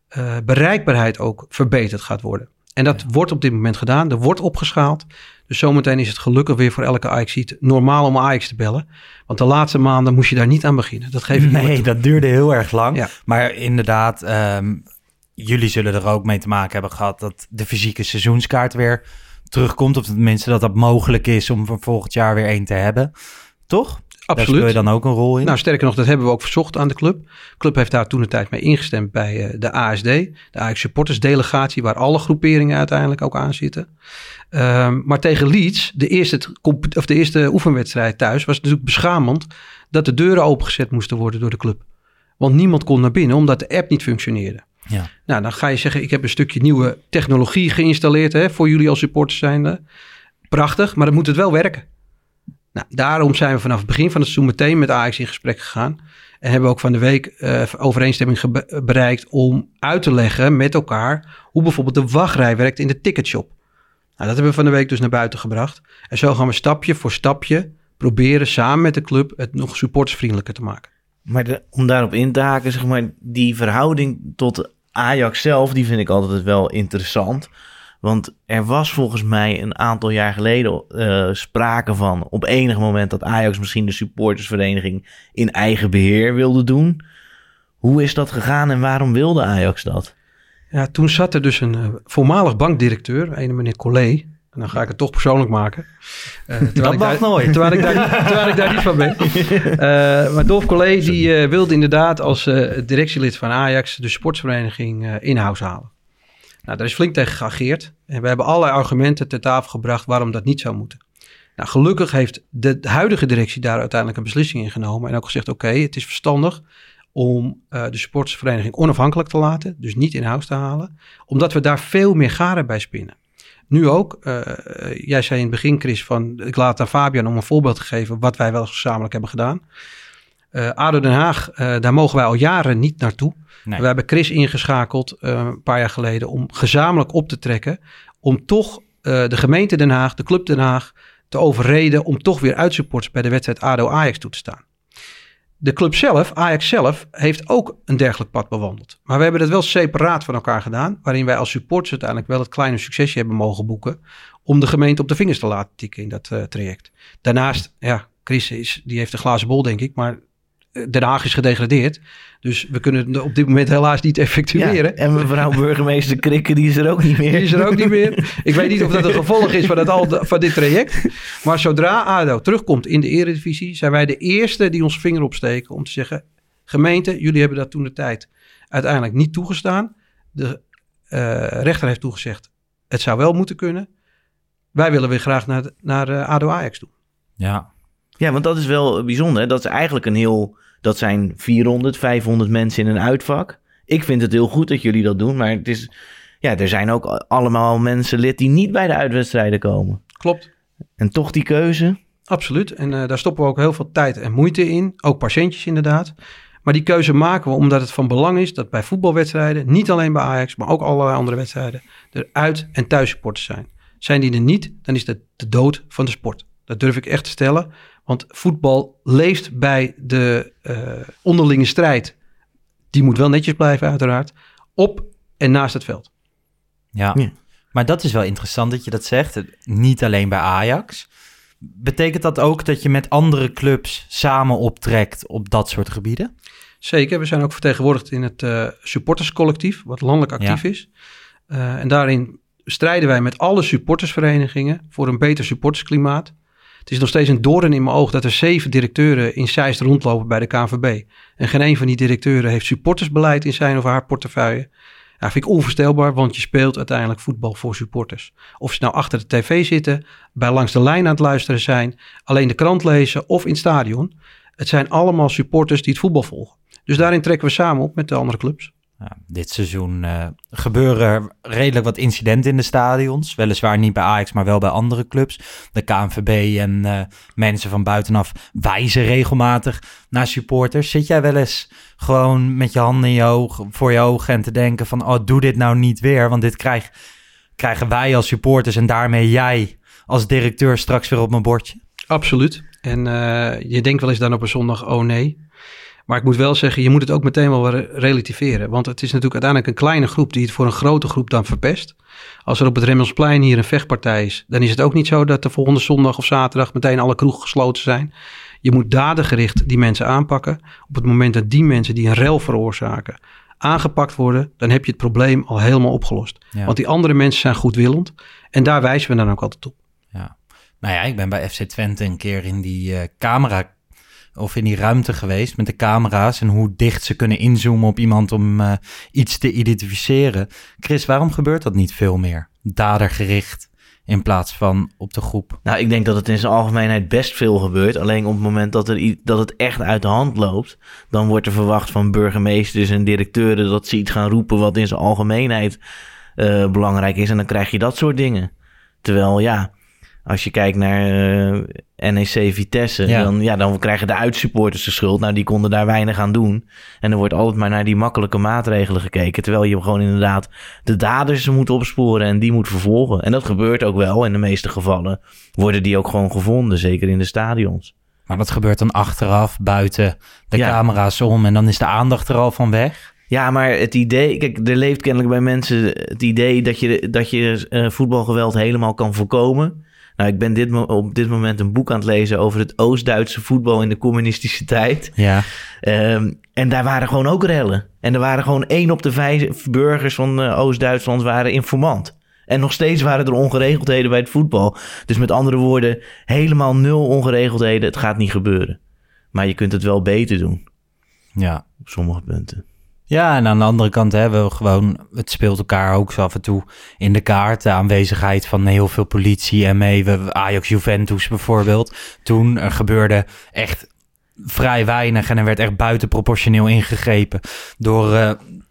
eh, bereikbaarheid ook verbeterd gaat worden. En dat wordt op dit moment gedaan, er wordt opgeschaald. Dus zometeen is het gelukkig weer voor elke ajax normaal om Ajax te bellen. Want de laatste maanden moest je daar niet aan beginnen. Dat geef ik Nee, dat duurde heel erg lang. Ja. Maar inderdaad, ehm, jullie zullen er ook mee te maken hebben gehad dat de fysieke seizoenskaart weer terugkomt. Of tenminste dat dat mogelijk is om van volgend jaar weer één te hebben. Toch? Daar speel Absoluut. je dan ook een rol in? Nou, sterker nog, dat hebben we ook verzocht aan de club. De club heeft daar toen de tijd mee ingestemd bij eh, de ASD, de Ajax Supporters Delegatie, waar alle groeperingen uiteindelijk ook aan zitten. Ehm, maar tegen Leeds, de eerste, of de eerste oefenwedstrijd thuis, was het natuurlijk beschamend dat de deuren opengezet moesten worden door de club. Want niemand kon naar binnen, omdat de app niet functioneerde. Ja. Nou, dan ga je zeggen, ik heb een stukje nieuwe technologie geïnstalleerd hè, voor jullie als supporters zijnde. Prachtig, maar dan moet het wel werken. Nou, daarom zijn we vanaf het begin van het seizoen meteen met Ajax in gesprek gegaan. En hebben we ook van de week eh, overeenstemming bereikt om uit te leggen met elkaar hoe bijvoorbeeld de wachtrij werkt in de ticketshop. Nou, dat hebben we van de week dus naar buiten gebracht. En zo gaan we stapje voor stapje proberen samen met de club het nog supportersvriendelijker te maken. Maar om daarop in te haken, zeg maar, die verhouding tot Ajax zelf, die vind ik altijd wel interessant. Want er was volgens mij een aantal jaar geleden eh, sprake van op enig moment dat Ajax misschien de supportersvereniging in eigen beheer wilde doen. Hoe is dat gegaan en waarom wilde Ajax dat? Ja, toen zat er dus een eh, voormalig bankdirecteur, een meneer Collet. En dan ga ik het toch persoonlijk maken. Eh, Dat mag daar, nooit. Terwijl ik daar niet, terwijl ik daar niet van ben. Eh, maar Dolf Collet die wilde inderdaad als directielid van Ajax de sportsvereniging in-house halen. Nou, daar is flink tegen geageerd. En we hebben allerlei argumenten ter tafel gebracht waarom dat niet zou moeten. Nou, gelukkig heeft de huidige directie daar uiteindelijk een beslissing in genomen. En ook gezegd, oké, het is verstandig om eh, de sportsvereniging onafhankelijk te laten. Dus niet in-house te halen. Omdat we daar veel meer garen bij spinnen. Nu ook, eh, jij zei in het begin Chris van, ik laat aan Fabian om een voorbeeld te geven wat wij wel gezamenlijk hebben gedaan. Eh ADO Den Haag, eh, daar mogen wij al jaren niet naartoe. Nee. We hebben Chris ingeschakeld eh, een paar jaar geleden om gezamenlijk op te trekken. Om toch de gemeente Den Haag, de club Den Haag, te overreden om toch weer uitsupporters bij de wedstrijd ADO-Ajax toe te staan. De club zelf, Ajax zelf, heeft ook een dergelijk pad bewandeld. Maar we hebben dat wel separaat van elkaar gedaan. Waarin wij als supporters uiteindelijk wel het kleine succesje hebben mogen boeken. Om de gemeente op de vingers te laten tikken in dat traject. Daarnaast, ja, Chris is, die heeft een glazen bol denk ik. Maar Den Haag is gedegradeerd. Dus we kunnen het op dit moment helaas niet effectueren. Ja, en mevrouw burgemeester Krikke, die is er ook niet meer. Die is er ook niet meer. Ik weet niet of dat een gevolg is van, het al, van dit traject. Maar zodra ADO terugkomt in de eredivisie... zijn wij de eerste die ons vinger opsteken om te zeggen... gemeente, jullie hebben dat toen de tijd uiteindelijk niet toegestaan. De eh, rechter heeft toegezegd, het zou wel moeten kunnen. Wij willen weer graag naar, naar eh, ADO Ajax toe. Ja, Ja, want dat is wel bijzonder. hè. Dat is eigenlijk een heel... Dat zijn 400, 500 mensen in een uitvak. Ik vind het heel goed dat jullie dat doen. Maar het is... Ja, er zijn ook allemaal mensen lid die niet bij de uitwedstrijden komen. Klopt. En toch die keuze. Absoluut. En eh, daar stoppen we ook heel veel tijd en moeite in. Ook patiëntjes inderdaad. Maar die keuze maken we omdat het van belang is dat bij voetbalwedstrijden, niet alleen bij Ajax, maar ook allerlei andere wedstrijden, er uit- en thuissupporters zijn. Zijn die er niet, dan is dat de dood van de sport. Dat durf ik echt te stellen. Want voetbal leeft bij de eh, onderlinge strijd. Die moet wel netjes blijven, uiteraard. Op en naast het veld. ja. Ja. Maar dat is wel interessant dat je dat zegt. Niet alleen bij Ajax. Betekent dat ook dat je met andere clubs samen optrekt op dat soort gebieden? Zeker, we zijn ook vertegenwoordigd in het eh, supporterscollectief, wat landelijk actief is. Eh, en daarin strijden wij met alle supportersverenigingen voor een beter supportersklimaat. Het is nog steeds een doorn in mijn oog dat er zeven directeuren in Zeist rondlopen bij de KNVB. En geen een van die directeuren heeft supportersbeleid in zijn of haar portefeuille. Ja, vind ik onvoorstelbaar, want je speelt uiteindelijk voetbal voor supporters. Of ze nou achter de tv zitten, bij langs de lijn aan het luisteren zijn, alleen de krant lezen of in het stadion. Het zijn allemaal supporters die het voetbal volgen. Dus daarin trekken we samen op met de andere clubs. Dit seizoen eh, gebeuren redelijk wat incidenten in de stadions. Weliswaar niet bij Ajax, maar wel bij andere clubs. De KNVB en eh, mensen van buitenaf wijzen regelmatig naar supporters. Zit jij wel eens gewoon met je handen in je ogen, voor je ogen en te denken van... oh, doe dit nou niet weer, want dit krijg, krijgen wij als supporters... en daarmee jij als directeur straks weer op mijn bordje? Absoluut. En eh, je denkt wel eens dan op een zondag, oh nee. Maar ik moet wel zeggen, je moet het ook meteen wel relativeren. Want het is natuurlijk uiteindelijk een kleine groep die het voor een grote groep dan verpest. Als er op het Remmelsplein hier een vechtpartij is, dan is het ook niet zo dat de volgende zondag of zaterdag meteen alle kroegen gesloten zijn. Je moet dadengericht die mensen aanpakken. Op het moment dat die mensen die een rel veroorzaken aangepakt worden, dan heb je het probleem al helemaal opgelost. Ja. Want die andere mensen zijn goedwillend en daar wijzen we dan ook altijd op. Ja. Nou ja, ik ben bij FC Twente een keer in die eh, camera of in die ruimte geweest met de camera's en hoe dicht ze kunnen inzoomen op iemand om eh, iets te identificeren. Chris, waarom gebeurt dat niet veel meer? Dadergericht in plaats van op de groep. Nou, ik denk dat het in zijn algemeenheid best veel gebeurt. Alleen op het moment dat, er, dat het echt uit de hand loopt... dan wordt er verwacht van burgemeesters en directeuren... dat ze iets gaan roepen wat in zijn algemeenheid eh, belangrijk is. En dan krijg je dat soort dingen. Terwijl, ja, als je kijkt naar eh, NEC Vitesse... Ja. Dan, ja, dan krijgen de uitsupporters de schuld. Nou, die konden daar weinig aan doen. En er wordt altijd maar naar die makkelijke maatregelen gekeken... terwijl je gewoon inderdaad de daders moet opsporen... en die moet vervolgen. En dat gebeurt ook wel in de meeste gevallen worden die ook gewoon gevonden, zeker in de stadions. Maar dat gebeurt dan achteraf, buiten de Ja. camera's om en dan is de aandacht er al van weg. Ja, maar het idee, kijk, er leeft kennelijk bij mensen het idee dat je, dat je eh, voetbalgeweld helemaal kan voorkomen. Nou, ik ben dit, op dit moment een boek aan het lezen over het Oost-Duitse voetbal in de communistische tijd. Ja, Ehm, en daar waren gewoon ook rellen. En er waren gewoon één op de vijf burgers van eh, Oost-Duitsland waren informant. En nog steeds waren er ongeregeldheden bij het voetbal. Dus met andere woorden, helemaal nul ongeregeldheden. Het gaat niet gebeuren. Maar je kunt het wel beter doen ja. op sommige punten. Ja, en aan de andere kant hebben we gewoon, het speelt elkaar ook zo af en toe in de kaart. De aanwezigheid van heel veel politie en mee. We, Ajax Juventus bijvoorbeeld. Toen er gebeurde echt vrij weinig en er werd echt buitenproportioneel ingegrepen door, eh,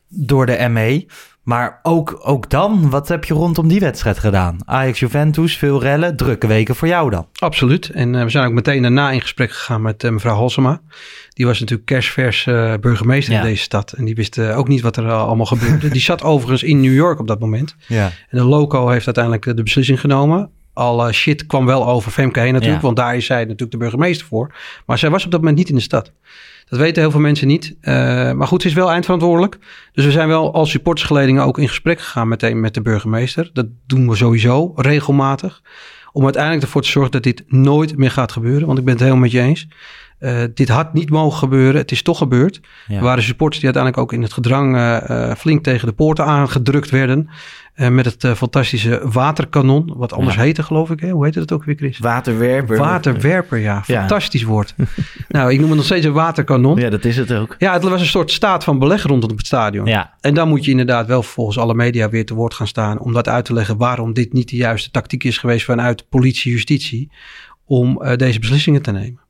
door de ME. Maar ook, ook dan, wat heb je rondom die wedstrijd gedaan? Ajax-Juventus, veel rellen, drukke weken voor jou dan. Absoluut. En uh, we zijn ook meteen daarna in gesprek gegaan met uh, mevrouw Halsema. Die was natuurlijk kerstvers uh, burgemeester Ja. in deze stad. En die wist ook niet wat er allemaal gebeurde. die zat overigens in New York op dat moment. Ja. En de loco heeft uiteindelijk de beslissing genomen. Alle shit kwam wel over Femke heen natuurlijk. Ja. Want daar is zij natuurlijk de burgemeester voor. Maar zij was op dat moment niet in de stad. Dat weten heel veel mensen niet. Uh, maar goed, ze is wel eindverantwoordelijk. Dus we zijn wel als supportersgeledingen ook in gesprek gegaan meteen met de burgemeester. Dat doen we sowieso regelmatig. Om uiteindelijk ervoor te zorgen dat dit nooit meer gaat gebeuren. Want ik ben het helemaal met je eens. Uh, dit had niet mogen gebeuren. Het is toch gebeurd. Ja. Er waren supporters die uiteindelijk ook in het gedrang uh, flink tegen de poorten aangedrukt werden. Uh, met het fantastische waterkanon. Wat anders ja. heette, geloof ik. Hè? Hoe heette dat ook weer, Chris? Waterwerper. Waterwerper, ja. Fantastisch woord. nou, ik noem het nog steeds een waterkanon. Ja, dat is het ook. Ja, het was een soort staat van beleg rondom het stadion. Ja. En dan moet je inderdaad wel volgens alle media weer te woord gaan staan. Om dat uit te leggen waarom dit niet de juiste tactiek is geweest vanuit politie, justitie. Om deze beslissingen te nemen.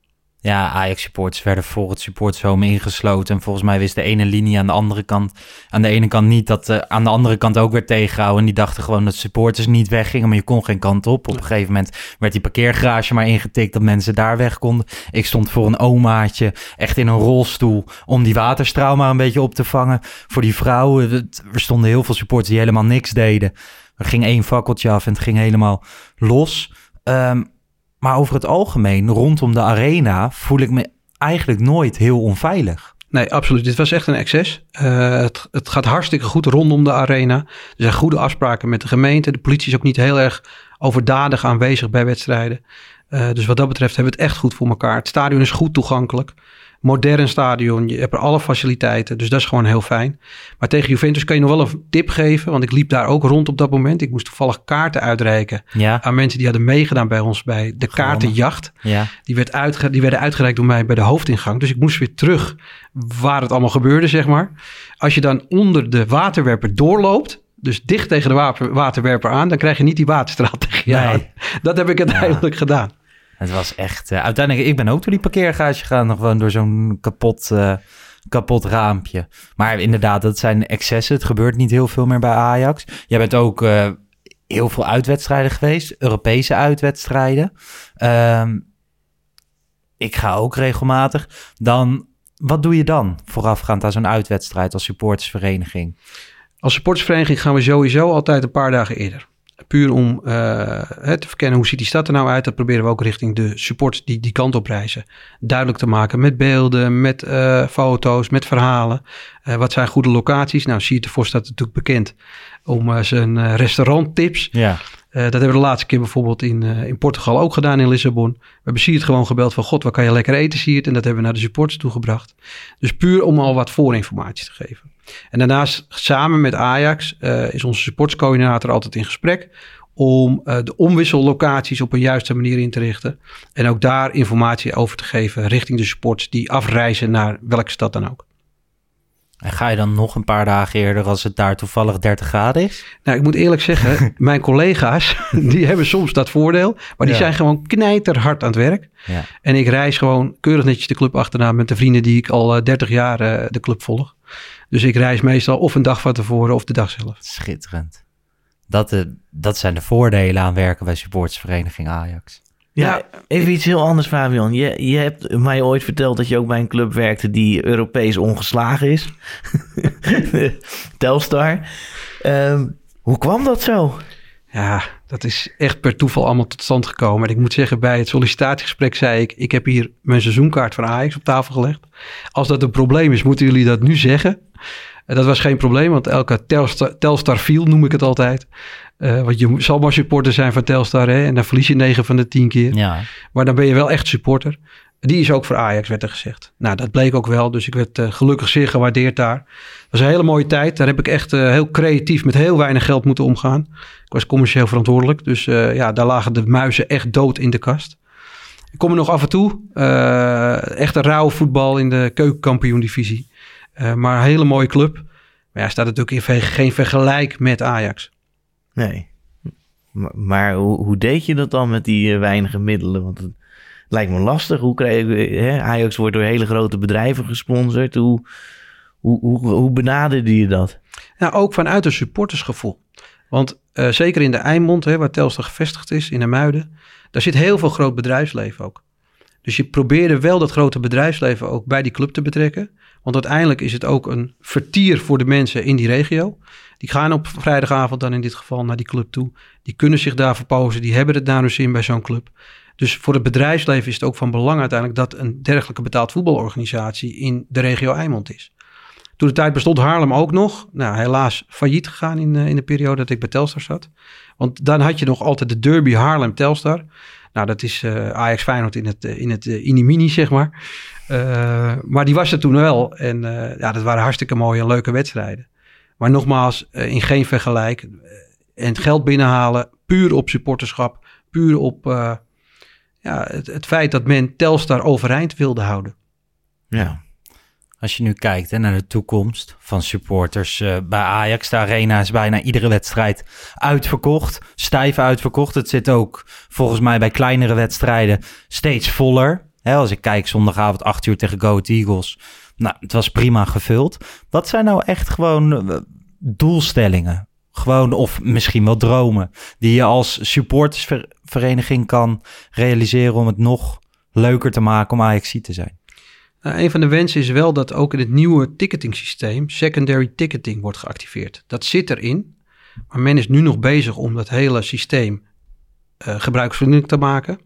Ja, Ajax-supporters werden voor het supportershome ingesloten. En volgens mij wist de ene linie aan de andere kant... aan de ene kant niet, dat uh, aan de andere kant ook werd tegengehouden. En die dachten gewoon dat supporters niet weggingen, maar je kon geen kant op. Op een gegeven moment werd die parkeergarage maar ingetikt... dat mensen daar weg konden. Ik stond voor een omaatje, echt in een rolstoel... om die waterstraal maar een beetje op te vangen. Voor die vrouwen, er stonden heel veel supporters die helemaal niks deden. Er ging één fakkeltje af en het ging helemaal los... Um, maar over het algemeen, rondom de arena, voel ik me eigenlijk nooit heel onveilig. Nee, absoluut. Dit was echt een excess. Uh, het, gaat hartstikke goed rondom de arena. Er zijn goede afspraken met de gemeente. De politie is ook niet heel erg overdadig aanwezig bij wedstrijden. Uh, dus wat dat betreft hebben we het echt goed voor elkaar. Het stadion is goed toegankelijk. Modern stadion, je hebt er alle faciliteiten, dus dat is gewoon heel fijn. Maar tegen Juventus kan je nog wel een tip geven, want ik liep daar ook rond op dat moment. Ik moest toevallig kaarten uitreiken ja. aan mensen die hadden meegedaan bij ons bij de kaartenjacht. Ja. Die, werd uitge die werden uitgereikt door mij bij de hoofdingang. Dus ik moest weer terug waar het allemaal gebeurde, zeg maar. Als je dan onder de waterwerper doorloopt, dus dicht tegen de waterwerper aan, dan krijg je niet die waterstraal tegen je nee. Dat heb ik uiteindelijk ja. gedaan. Het was echt... Uh, uiteindelijk, ik ben ook door die parkeergarage gegaan. Nog gewoon door zo'n kapot, uh, kapot raampje. Maar inderdaad, dat zijn excessen. Het gebeurt niet heel veel meer bij Ajax. Jij bent ook uh, heel veel uitwedstrijden geweest. Europese uitwedstrijden. Um, ik ga ook regelmatig. Dan, wat doe je dan voorafgaand aan zo'n uitwedstrijd als supportersvereniging? Als supportersvereniging gaan we sowieso altijd een paar dagen eerder. Puur om uh, te verkennen hoe ziet die stad er nou uit. Dat proberen we ook richting de supporters die die kant op reizen. Duidelijk te maken met beelden, met uh, foto's, met verhalen. Uh, wat zijn goede locaties? Nou, Siertevos staat natuurlijk bekend om zijn restauranttips. Ja. dat hebben we de laatste keer bijvoorbeeld in, in Portugal ook gedaan in Lissabon. We hebben Siert gewoon gebeld van... God, wat kan je lekker eten, Siert? En dat hebben we naar de supporters toegebracht. Dus puur om al wat voorinformatie te geven. En daarnaast samen met Ajax uh, is onze supportscoördinator altijd in gesprek om uh, de omwissellocaties op een juiste manier in te richten. En ook daar informatie over te geven richting de supports die afreizen naar welke stad dan ook. En ga je dan nog een paar dagen eerder als het daar toevallig 30 graden is? Nou, ik moet eerlijk zeggen, mijn collega's, die hebben soms dat voordeel. Maar die ja. zijn gewoon knijterhard aan het werk. Ja. En ik reis gewoon keurig netjes de club achterna met de vrienden die ik al uh, 30 jaar uh, de club volg. Dus ik reis meestal of een dag van tevoren of de dag zelf. Schitterend. Dat, uh, dat zijn de voordelen aan werken bij supportersvereniging Ajax. Ja, ja, even iets heel anders, Fabian. Je, je hebt mij ooit verteld dat je ook bij een club werkte die Europees ongeslagen is. Telstar. Um, hoe kwam dat zo? Ja, dat is echt per toeval allemaal tot stand gekomen. En ik moet zeggen, bij het sollicitatiegesprek zei ik... ik heb hier mijn seizoenkaart van Ajax op tafel gelegd. Als dat een probleem is, moeten jullie dat nu zeggen. Dat was geen probleem, want elke Telstar, Telstar viel, noem ik het altijd. Uh, want je zal maar supporter zijn van Telstar, hè? En dan verlies je 9 van de 10 keer. Ja. Maar dan ben je wel echt supporter. Die is ook voor Ajax, werd er gezegd. Nou, dat bleek ook wel. Dus ik werd uh, gelukkig zeer gewaardeerd daar. Dat was een hele mooie tijd. Daar heb ik echt uh, heel creatief met heel weinig geld moeten omgaan. Ik was commercieel verantwoordelijk. Dus ja, daar lagen de muizen echt dood in de kast. Ik kom er nog af en toe. echt een rauw voetbal in de keukenkampioen-divisie. Maar een hele mooie club. Maar ja, staat natuurlijk in geen vergelijk met Ajax. Nee. Maar, maar hoe, hoe, deed je dat dan met die weinige middelen? Want het lijkt me lastig. Hoe je, hè? Ajax wordt door hele grote bedrijven gesponsord. Hoe, hoe, hoe, hoe benaderde je dat? Nou, ook vanuit een supportersgevoel. Want uh, zeker in de Eimond, hè, waar Telstar gevestigd is, in de Muiden, daar zit heel veel groot bedrijfsleven ook. Dus je probeerde wel dat grote bedrijfsleven ook bij die club te betrekken. Want uiteindelijk is het ook een vertier voor de mensen in die regio. Die gaan op vrijdagavond dan in dit geval naar die club toe. Die kunnen zich daar verpozen. Die hebben het naar hun zin bij zo'n club. Dus voor het bedrijfsleven is het ook van belang uiteindelijk dat een dergelijke betaald voetbalorganisatie in de regio Eimond is. Toen de tijd bestond Haarlem ook nog. Nou, helaas failliet gegaan in, uh, in de periode dat ik bij Telstar zat. Want dan had je nog altijd de derby Haarlem-Telstar. Nou, dat is uh, Ajax Feyenoord in het, in het uh, Inimini, zeg maar. Maar die was er toen wel. En ja, dat waren hartstikke mooie en leuke wedstrijden. Maar nogmaals, in geen vergelijk. en het geld binnenhalen, puur op supporterschap. Puur op ja, het, het feit dat men Telstar overeind wilde houden. Ja, als je nu kijkt hè, naar de toekomst van supporters uh, bij Ajax, de arena is bijna iedere wedstrijd uitverkocht, stijf uitverkocht. Het zit ook volgens mij bij kleinere wedstrijden steeds voller. Hè, als ik kijk zondagavond 8 uur tegen Go Eagles, nou, het was prima gevuld. Wat zijn nou echt gewoon uh, doelstellingen? Gewoon, of misschien wel dromen, die je als supportersvereniging kan realiseren om het nog leuker te maken om Ajax te zijn? Nou, een van de wensen is wel dat ook in het nieuwe ticketing systeem secondary ticketing wordt geactiveerd. Dat zit erin, maar men is nu nog bezig om dat hele systeem uh, gebruiksvriendelijk te maken.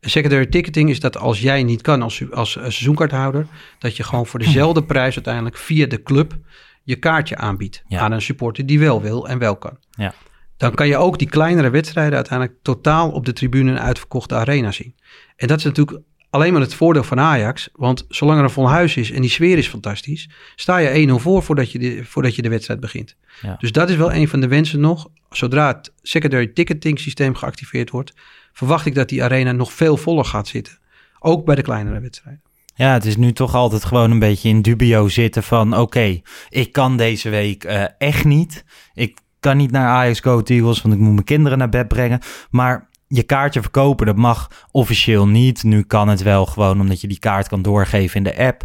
Secondary ticketing is dat als jij niet kan als, als, als seizoenkaarthouder, dat je gewoon voor dezelfde prijs uiteindelijk via de club je kaartje aanbiedt ja. aan een supporter die wel wil en wel kan. Ja. Dan kan je ook die kleinere wedstrijden uiteindelijk totaal op de tribune en uitverkochte arena zien. En dat is natuurlijk alleen maar het voordeel van Ajax. Want zolang er een vol huis is en die sfeer is fantastisch, sta je 1-0 voor voordat je, de, voordat je de wedstrijd begint. Ja. Dus dat is wel een van de wensen nog. Zodra het secondary ticketing systeem geactiveerd wordt, verwacht ik dat die arena nog veel voller gaat zitten. Ook bij de kleinere wedstrijden. Ja, het is nu toch altijd gewoon een beetje in dubio zitten van... oké, ik kan deze week uh, echt niet. Ik kan niet naar Ajax Go Eagles, want ik moet mijn kinderen naar bed brengen. Maar je kaartje verkopen, dat mag officieel niet. Nu kan het wel gewoon omdat je die kaart kan doorgeven in de app.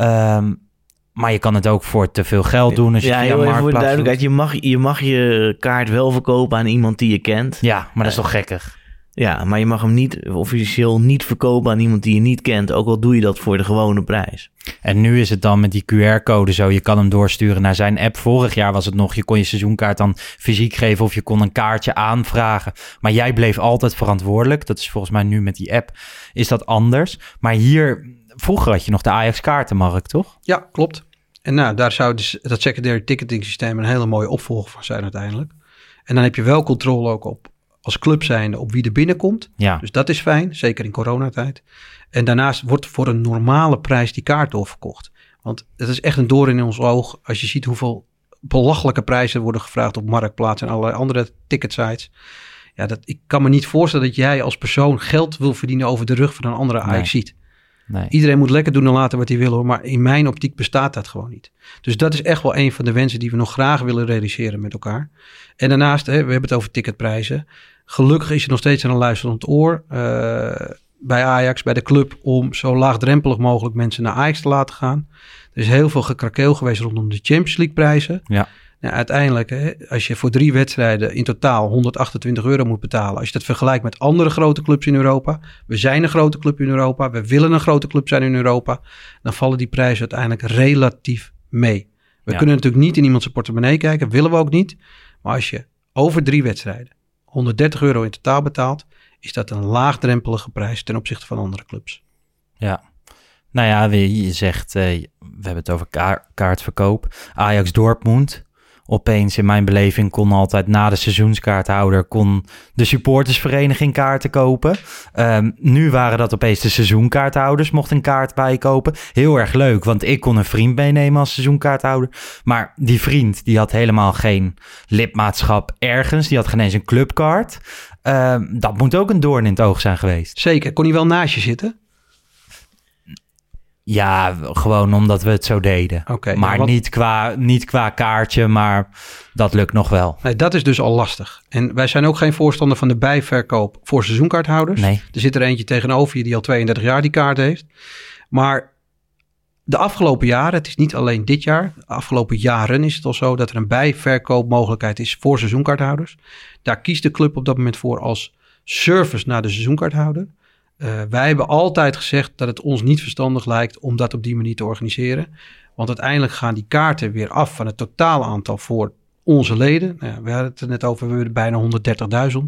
Um, maar je kan het ook voor te veel geld doen. Als je ja, via heel even voor de Marktplaats duidelijkheid. Je mag, je mag je kaart wel verkopen aan iemand die je kent. Ja, maar dat is toch gekkig? Ja, maar je mag hem niet officieel niet verkopen aan iemand die je niet kent. Ook al doe je dat voor de gewone prijs. En nu is het dan met die QR-code zo. Je kan hem doorsturen naar zijn app. Vorig jaar was het nog, je kon je seizoenkaart dan fysiek geven of je kon een kaartje aanvragen. Maar jij bleef altijd verantwoordelijk. Dat is volgens mij nu met die app is dat anders. Maar hier, vroeger had je nog de Ajax-kaartenmarkt, toch? Ja, klopt. En nou, daar zou dus dat secondary ticketing systeem een hele mooie opvolger van zijn uiteindelijk. En dan heb je wel controle ook op als club zijnde op wie er binnenkomt. Ja. Dus dat is fijn, zeker in coronatijd. En daarnaast wordt voor een normale prijs die kaart doorverkocht. Want het is echt een door in ons oog als je ziet hoeveel belachelijke prijzen worden gevraagd op Marktplaats en allerlei andere ticketsites. Ja, dat, ik kan me niet voorstellen dat jij als persoon geld wil verdienen over de rug van een andere. Ajax ziet. Nee. Iedereen moet lekker doen en laten wat hij wil hoor, maar in mijn optiek bestaat dat gewoon niet. Dus dat is echt wel een van de wensen die we nog graag willen realiseren met elkaar. En daarnaast, hè, we hebben het over ticketprijzen. Gelukkig is er nog steeds een luisterend oor eh, bij Ajax, bij de club, om zo laagdrempelig mogelijk mensen naar Ajax te laten gaan. Er is heel veel gekrakeel geweest rondom de Champions League prijzen. Ja. Nou, uiteindelijk, hè, als je voor drie wedstrijden in totaal 128 euro moet betalen. Als je dat vergelijkt met andere grote clubs in Europa. We zijn een grote club in Europa. We willen een grote club zijn in Europa. Dan vallen die prijzen uiteindelijk relatief mee. We Ja. kunnen natuurlijk niet in iemands portemonnee kijken. Willen we ook niet. Maar als je over drie wedstrijden 130 euro in totaal betaalt. Is dat een laagdrempelige prijs ten opzichte van andere clubs. Ja. Nou ja, je zegt, eh, we hebben het over kaar- kaartverkoop. Ajax Dortmund. Opeens in mijn beleving kon altijd na de seizoenskaarthouder kon de supportersvereniging kaarten kopen. Ehm, nu waren dat opeens de seizoenkaarthouders, mocht een kaart bijkopen. Heel erg leuk, want ik kon een vriend meenemen als seizoenkaarthouder. Maar die vriend, die had helemaal geen lidmaatschap ergens. Die had geen eens een clubkaart. Ehm, dat moet ook een doorn in het oog zijn geweest. Zeker. Kon hij wel naast je zitten? Ja, gewoon omdat we het zo deden. Maar ja, wat- niet, qua, niet qua kaartje, maar dat lukt nog wel. Nee, dat is dus al lastig. En wij zijn ook geen voorstander van de bijverkoop voor seizoenkaarthouders. Nee. Er zit er eentje tegenover je die al 32 jaar die kaart heeft. Maar de afgelopen jaren, het is niet alleen dit jaar, de afgelopen jaren is het al zo dat er een bijverkoopmogelijkheid is voor seizoenkaarthouders. Daar kiest de club op dat moment voor als service naar de seizoenkaarthouder. Uh, wij hebben altijd gezegd dat het ons niet verstandig lijkt om dat op die manier te organiseren. Want uiteindelijk gaan die kaarten weer af van het totale aantal voor onze leden. Nou we hadden het er net over, we hebben bijna 130.000.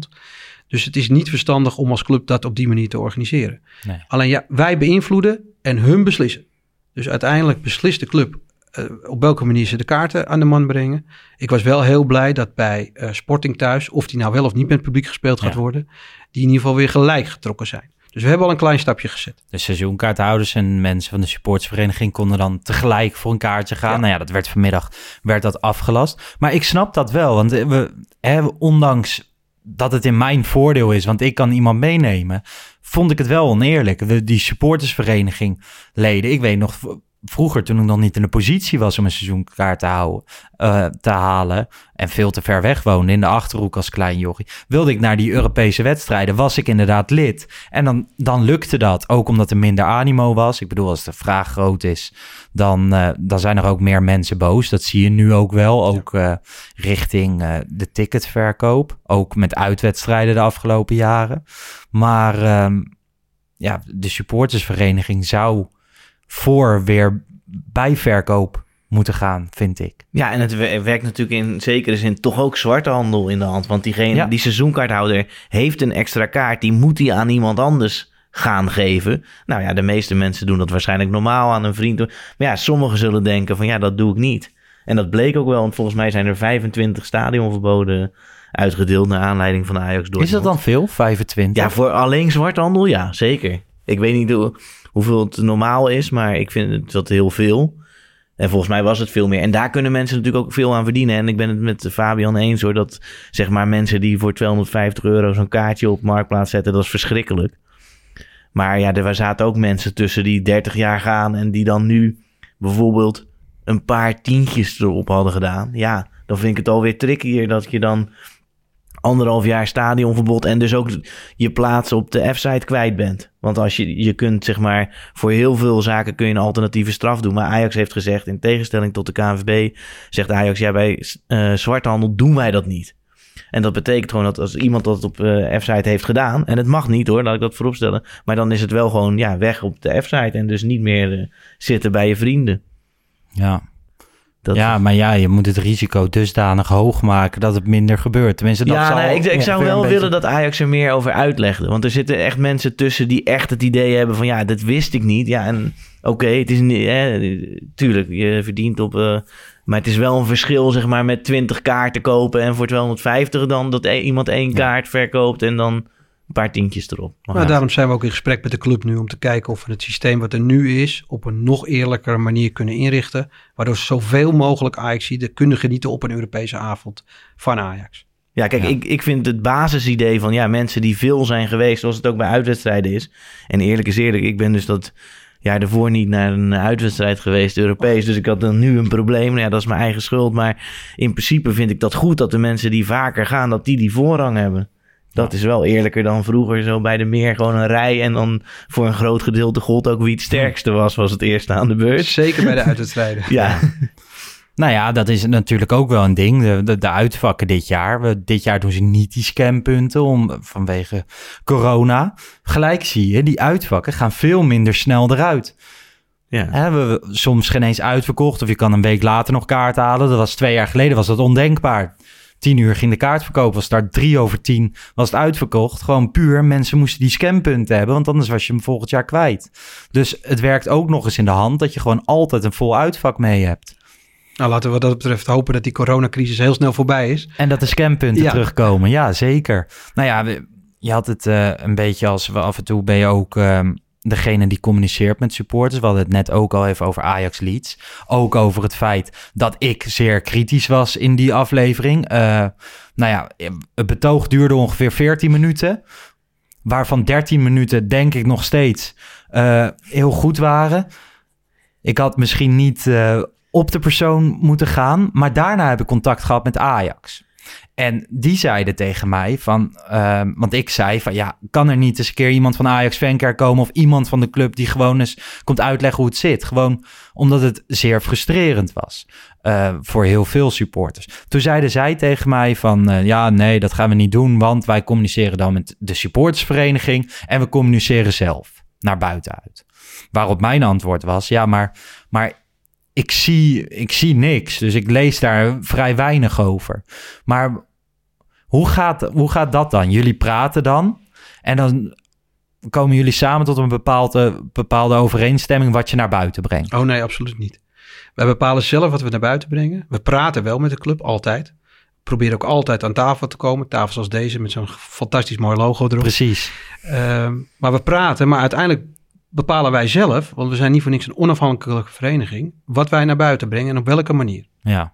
Dus het is niet verstandig om als club dat op die manier te organiseren. Nee. Alleen ja, wij beïnvloeden en hun beslissen. Dus uiteindelijk beslist de club uh, op welke manier ze de kaarten aan de man brengen. Ik was wel heel blij dat bij uh, Sporting thuis, of die nou wel of niet met publiek gespeeld gaat worden, die in ieder geval weer gelijk getrokken zijn. Dus we hebben al een klein stapje gezet. De seizoenkaarthouders en mensen van de supportersvereniging konden dan tegelijk voor een kaartje gaan. Nou ja, dat werd vanmiddag werd dat afgelast. Maar ik snap dat wel, want we, hè, ondanks dat het in mijn voordeel is, want ik kan iemand meenemen, vond ik het wel oneerlijk. die supportersvereniging leden, ik weet nog vroeger, toen ik nog niet in de positie was om een seizoenkaart te, houden, uh, te halen en veel te ver weg woonde in de Achterhoek als klein jochie, wilde ik naar die Europese wedstrijden, was ik inderdaad lid. En dan, dan lukte dat, ook omdat er minder animo was. Ik bedoel, als de vraag groot is, dan, uh, dan zijn er ook meer mensen boos. Dat zie je nu ook wel, ook uh, richting de ticketverkoop. Ook met uitwedstrijden de afgelopen jaren. Maar um, ja, de supportersvereniging zou voor weer bijverkoop moeten gaan, vind ik. Ja, en het werkt natuurlijk in zekere zin toch ook zwarte handel in de hand. Want diegene, die seizoenkaarthouder heeft een extra kaart, die moet hij aan iemand anders gaan geven. Nou ja, de meeste mensen doen dat waarschijnlijk normaal aan een vriend. Maar ja, sommigen zullen denken van ja, dat doe ik niet. En dat bleek ook wel, want volgens mij zijn er 25 stadionverboden uitgedeeld naar aanleiding van Ajax door. Is dat dan veel, 25? Ja, voor alleen zwarthandel, ja, zeker. Ik weet niet hoe hoeveel het normaal is, maar ik vind dat heel veel. En volgens mij was het veel meer. En daar kunnen mensen natuurlijk ook veel aan verdienen. En ik ben het met Fabian eens hoor, dat zeg maar mensen die voor 250 euro zo'n kaartje op marktplaats zetten, dat is verschrikkelijk. Maar ja, er zaten ook mensen tussen die 30 jaar gaan en die dan nu bijvoorbeeld een paar tientjes erop hadden gedaan. Ja, dan vind ik het alweer trickier dat je dan anderhalf jaar stadionverbod en dus ook je plaats op de F-site kwijt bent. Want als je, je kunt zeg maar voor heel veel zaken kun je een alternatieve straf doen. Maar Ajax heeft gezegd, in tegenstelling tot de KNVB, zegt Ajax, ja bij uh, zwarthandel doen wij dat niet. En dat betekent gewoon dat als iemand dat op uh, F-site heeft gedaan, en het mag niet hoor, laat ik dat vooropstellen, maar dan is het wel gewoon ja, weg op de F-site en dus niet meer uh, zitten bij je vrienden. Ja, ja, maar ja, je moet het risico dusdanig hoog maken dat het minder gebeurt. Tenminste, dat ja, zal nee, ik, ik zou wel willen dat Ajax er meer over uitlegde. Want er zitten echt mensen tussen die echt het idee hebben van... ja, dat wist ik niet. Ja, en oké, het is niet... Hè, tuurlijk, je verdient op... Uh, maar het is wel een verschil, zeg maar, met 20 kaarten kopen... en voor 250 dan dat e- iemand één kaart verkoopt... en dan een paar tientjes erop. Maar daarom zijn we ook in gesprek met de club nu om te kijken of we het systeem wat er nu is op een nog eerlijkere manier kunnen inrichten. Waardoor zoveel mogelijk Ajax kunnen genieten op een Europese avond van Ajax. Ja, kijk, Ik, ik vind het basisidee van ja, mensen die veel zijn geweest, zoals het ook bij uitwedstrijden is. En eerlijk is eerlijk, ik ben dus dat jaar ervoor niet naar een uitwedstrijd geweest, Europees. Dus ik had dan nu een probleem. Nou ja, dat is mijn eigen schuld. Maar in principe vind ik dat goed dat de mensen die vaker gaan, dat die die voorrang hebben. Dat is wel eerlijker dan vroeger zo bij de meer gewoon een rij. En dan voor een groot gedeelte gold ook wie het sterkste was, was het eerste aan de beurs. Zeker bij de uitwedstrijden. ja. Nou ja, dat is natuurlijk ook wel een ding. De, de, de, uitvakken dit jaar. We, dit jaar doen ze niet die scampunten om, vanwege corona. Gelijk zie je, die uitvakken gaan veel minder snel eruit. Ja. He, we, soms geen eens uitverkocht. Of je kan een week later nog kaart halen. Dat was twee jaar geleden was dat ondenkbaar tien uur ging de kaartverkoop, was daar drie over tien, was het uitverkocht. Gewoon puur, mensen moesten die scampunten hebben, want anders was je hem volgend jaar kwijt. Dus het werkt ook nog eens in de hand dat je gewoon altijd een vol uitvak mee hebt. Nou, laten we wat dat betreft hopen dat die coronacrisis heel snel voorbij is. En dat de scampunten terugkomen, ja zeker. Nou ja, je had het uh, een beetje als we af en toe ben je ook... Uh, degene die communiceert met supporters. We hadden het net ook al even over Ajax Leeds. Ook over het feit dat ik zeer kritisch was in die aflevering. Uh, nou ja, het betoog duurde ongeveer 14 minuten. Waarvan 13 minuten denk ik nog steeds uh, heel goed waren. Ik had misschien niet uh, op de persoon moeten gaan. Maar daarna heb ik contact gehad met Ajax. En die zeiden tegen mij van, ehm, want ik zei van ja, kan er niet eens een keer iemand van Ajax Fancare komen of iemand van de club die gewoon eens komt uitleggen hoe het zit. Gewoon omdat het zeer frustrerend was eh, voor heel veel supporters. Toen zeiden zij tegen mij van eh, ja, nee, dat gaan we niet doen, want wij communiceren dan met de supportersvereniging en we communiceren zelf naar buiten uit. Waarop mijn antwoord was ja, maar, maar ik zie, ik zie niks. Dus ik lees daar vrij weinig over. Maar hoe gaat, hoe gaat dat dan? Jullie praten dan en dan komen jullie samen tot een bepaalde, bepaalde overeenstemming wat je naar buiten brengt. Oh nee, absoluut niet. Wij bepalen zelf wat we naar buiten brengen. We praten wel met de club, altijd. Proberen ook altijd aan tafel te komen. Tafels als deze met zo'n fantastisch mooi logo erop. Precies. Ehm, maar we praten, maar uiteindelijk bepalen wij zelf, want we zijn niet voor niks een onafhankelijke vereniging, wat wij naar buiten brengen en op welke manier. Ja.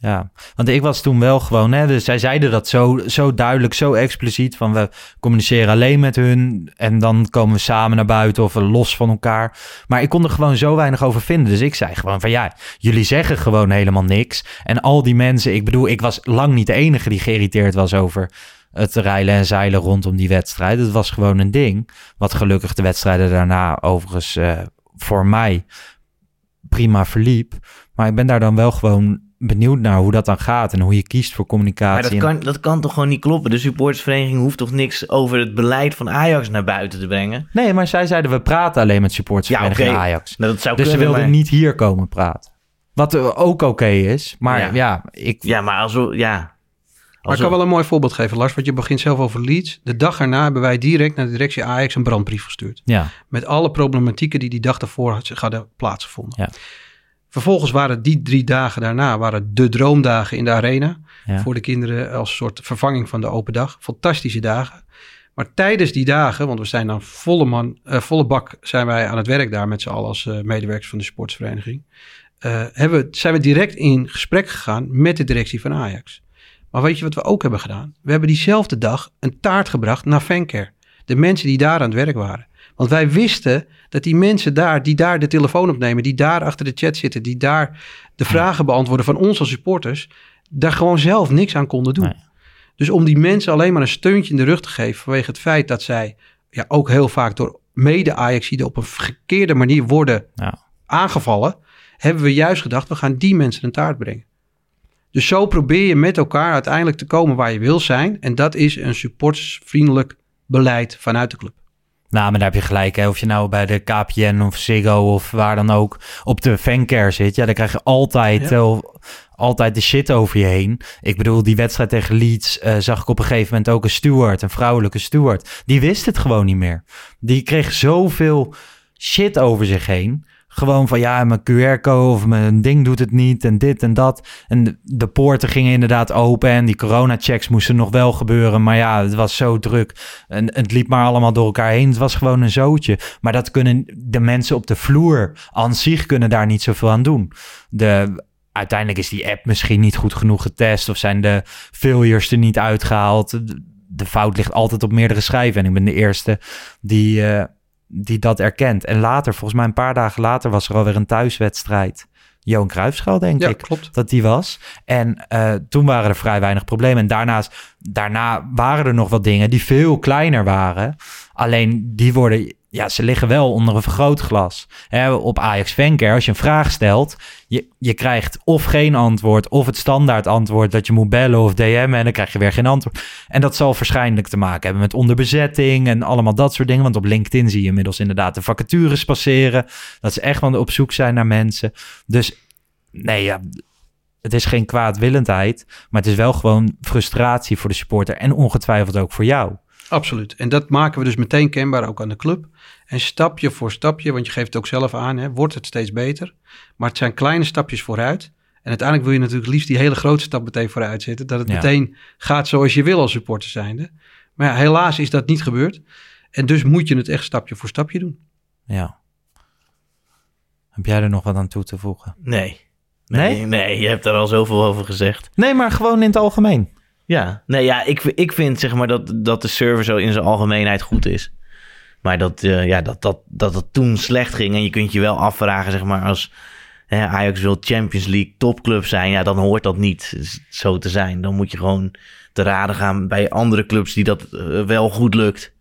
Ja, want ik was toen wel gewoon, hè, dus zij zeiden dat zo, zo duidelijk, zo expliciet, van we communiceren alleen met hun en dan komen we samen naar buiten of los van elkaar. Maar ik kon er gewoon zo weinig over vinden, dus ik zei gewoon van ja, jullie zeggen gewoon helemaal niks. En al die mensen, ik bedoel, ik was lang niet de enige die geïrriteerd was over het rijlen en zeilen rondom die wedstrijd. Het was gewoon een ding, wat gelukkig de wedstrijden daarna overigens uh, voor mij prima verliep. Maar ik ben daar dan wel gewoon benieuwd naar hoe dat dan gaat en hoe je kiest voor communicatie. Maar dat kan, dat kan toch gewoon niet kloppen? De supportersvereniging hoeft toch niks over het beleid van Ajax naar buiten te brengen? Nee, maar zij zeiden we praten alleen met supportersvereniging ja, okay. Ajax. Nou, dat zou dus kunnen, ze wilden maar... niet hier komen praten. Wat ook oké is, maar ja. ja, ik... Ja, maar als we... Ja. Maar ik kan wel een mooi voorbeeld geven, Lars, want je begint zelf over Leeds. De dag erna hebben wij direct naar de directie Ajax een brandbrief gestuurd. Ja. Met alle problematieken die die dag daarvoor hadden plaatsgevonden. Ja. Vervolgens waren die drie dagen daarna waren de droomdagen in de arena. Ja. Voor de kinderen als soort vervanging van de open dag. Fantastische dagen. Maar tijdens die dagen, want we zijn dan volle, man, uh, volle bak zijn wij aan het werk daar met z'n allen als uh, medewerkers van de sportsvereniging. Uh, hebben, zijn we direct in gesprek gegaan met de directie van Ajax. Maar weet je wat we ook hebben gedaan? We hebben diezelfde dag een taart gebracht naar Fancare. De mensen die daar aan het werk waren. Want wij wisten dat die mensen daar, die daar de telefoon opnemen, die daar achter de chat zitten, die daar de vragen beantwoorden van ons als supporters, daar gewoon zelf niks aan konden doen. Nee. Dus om die mensen alleen maar een steuntje in de rug te geven vanwege het feit dat zij ja, ook heel vaak door mede Ajaxiden op een verkeerde manier worden Ja. aangevallen, hebben we juist gedacht, we gaan die mensen een taart brengen. Dus zo probeer je met elkaar uiteindelijk te komen waar je wil zijn. En dat is een supportersvriendelijk beleid vanuit de club. Nou, maar daar heb je gelijk. Hè. Of je nou bij de KPN of Ziggo of waar dan ook op de fancare zit. Ja, dan krijg je altijd, Ja. eh, altijd de shit over je heen. Ik bedoel, die wedstrijd tegen Leeds eh, zag ik op een gegeven moment ook een steward, een vrouwelijke steward. Die wist het gewoon niet meer. Die kreeg zoveel shit over zich heen. Gewoon van ja, mijn QR-code of mijn ding doet het niet en dit en dat. En de, poorten gingen inderdaad open en die corona-checks moesten nog wel gebeuren. Maar ja, het was zo druk en het liep maar allemaal door elkaar heen. Het was gewoon een zootje. Maar dat kunnen de mensen op de vloer aan zich kunnen daar niet zoveel aan doen. De, uiteindelijk is die app misschien niet goed genoeg getest of zijn de failures er niet uitgehaald. De, de fout ligt altijd op meerdere schijven en ik ben de eerste die... eh, die dat erkent. En later, volgens mij een paar dagen later, was er alweer een thuiswedstrijd. Johan Cruijffschaal, denk Ja, ik. klopt. Dat die was. En eh, toen waren er vrij weinig problemen. En daarnaast, daarna waren er nog wat dingen die veel kleiner waren. Alleen die worden, ja, ze liggen wel onder een vergrootglas. Hè, op Ajax Fancare, als je een vraag stelt, je, je krijgt of geen antwoord, of het standaard antwoord dat je moet bellen of DM'en en dan krijg je weer geen antwoord. En dat zal waarschijnlijk te maken hebben met onderbezetting en allemaal dat soort dingen. Want op LinkedIn zie je inmiddels inderdaad de vacatures passeren. Dat ze echt wel op zoek zijn naar mensen. Dus nee, ja, het is geen kwaadwillendheid, maar het is wel gewoon frustratie voor de supporter en ongetwijfeld ook voor jou. Absoluut. En dat maken we dus meteen kenbaar ook aan de club. En stapje voor stapje, want je geeft het ook zelf aan, hè, wordt het steeds beter. Maar het zijn kleine stapjes vooruit. En uiteindelijk wil je natuurlijk liefst die hele grote stap meteen vooruit zetten. Dat het Ja. meteen gaat zoals je wil als supporter zijnde. Maar ja, helaas is dat niet gebeurd. En dus moet je het echt stapje voor stapje doen. Ja. Heb jij er nog wat aan toe te voegen? Nee. Nee? Nee? Nee, je hebt er al zoveel over gezegd. Nee, maar gewoon in het algemeen. Ja, nee, ja, ik, ik vind zeg maar dat, dat de server zo in zijn algemeenheid goed is. Maar dat, eh, ja, dat, dat, dat het toen slecht ging. En je kunt je wel afvragen, zeg maar, als hè, Ajax wil Champions League topclub zijn, ja, dan hoort dat niet zo te zijn. Dan moet je gewoon te raden gaan bij andere clubs die dat eh, wel goed lukt.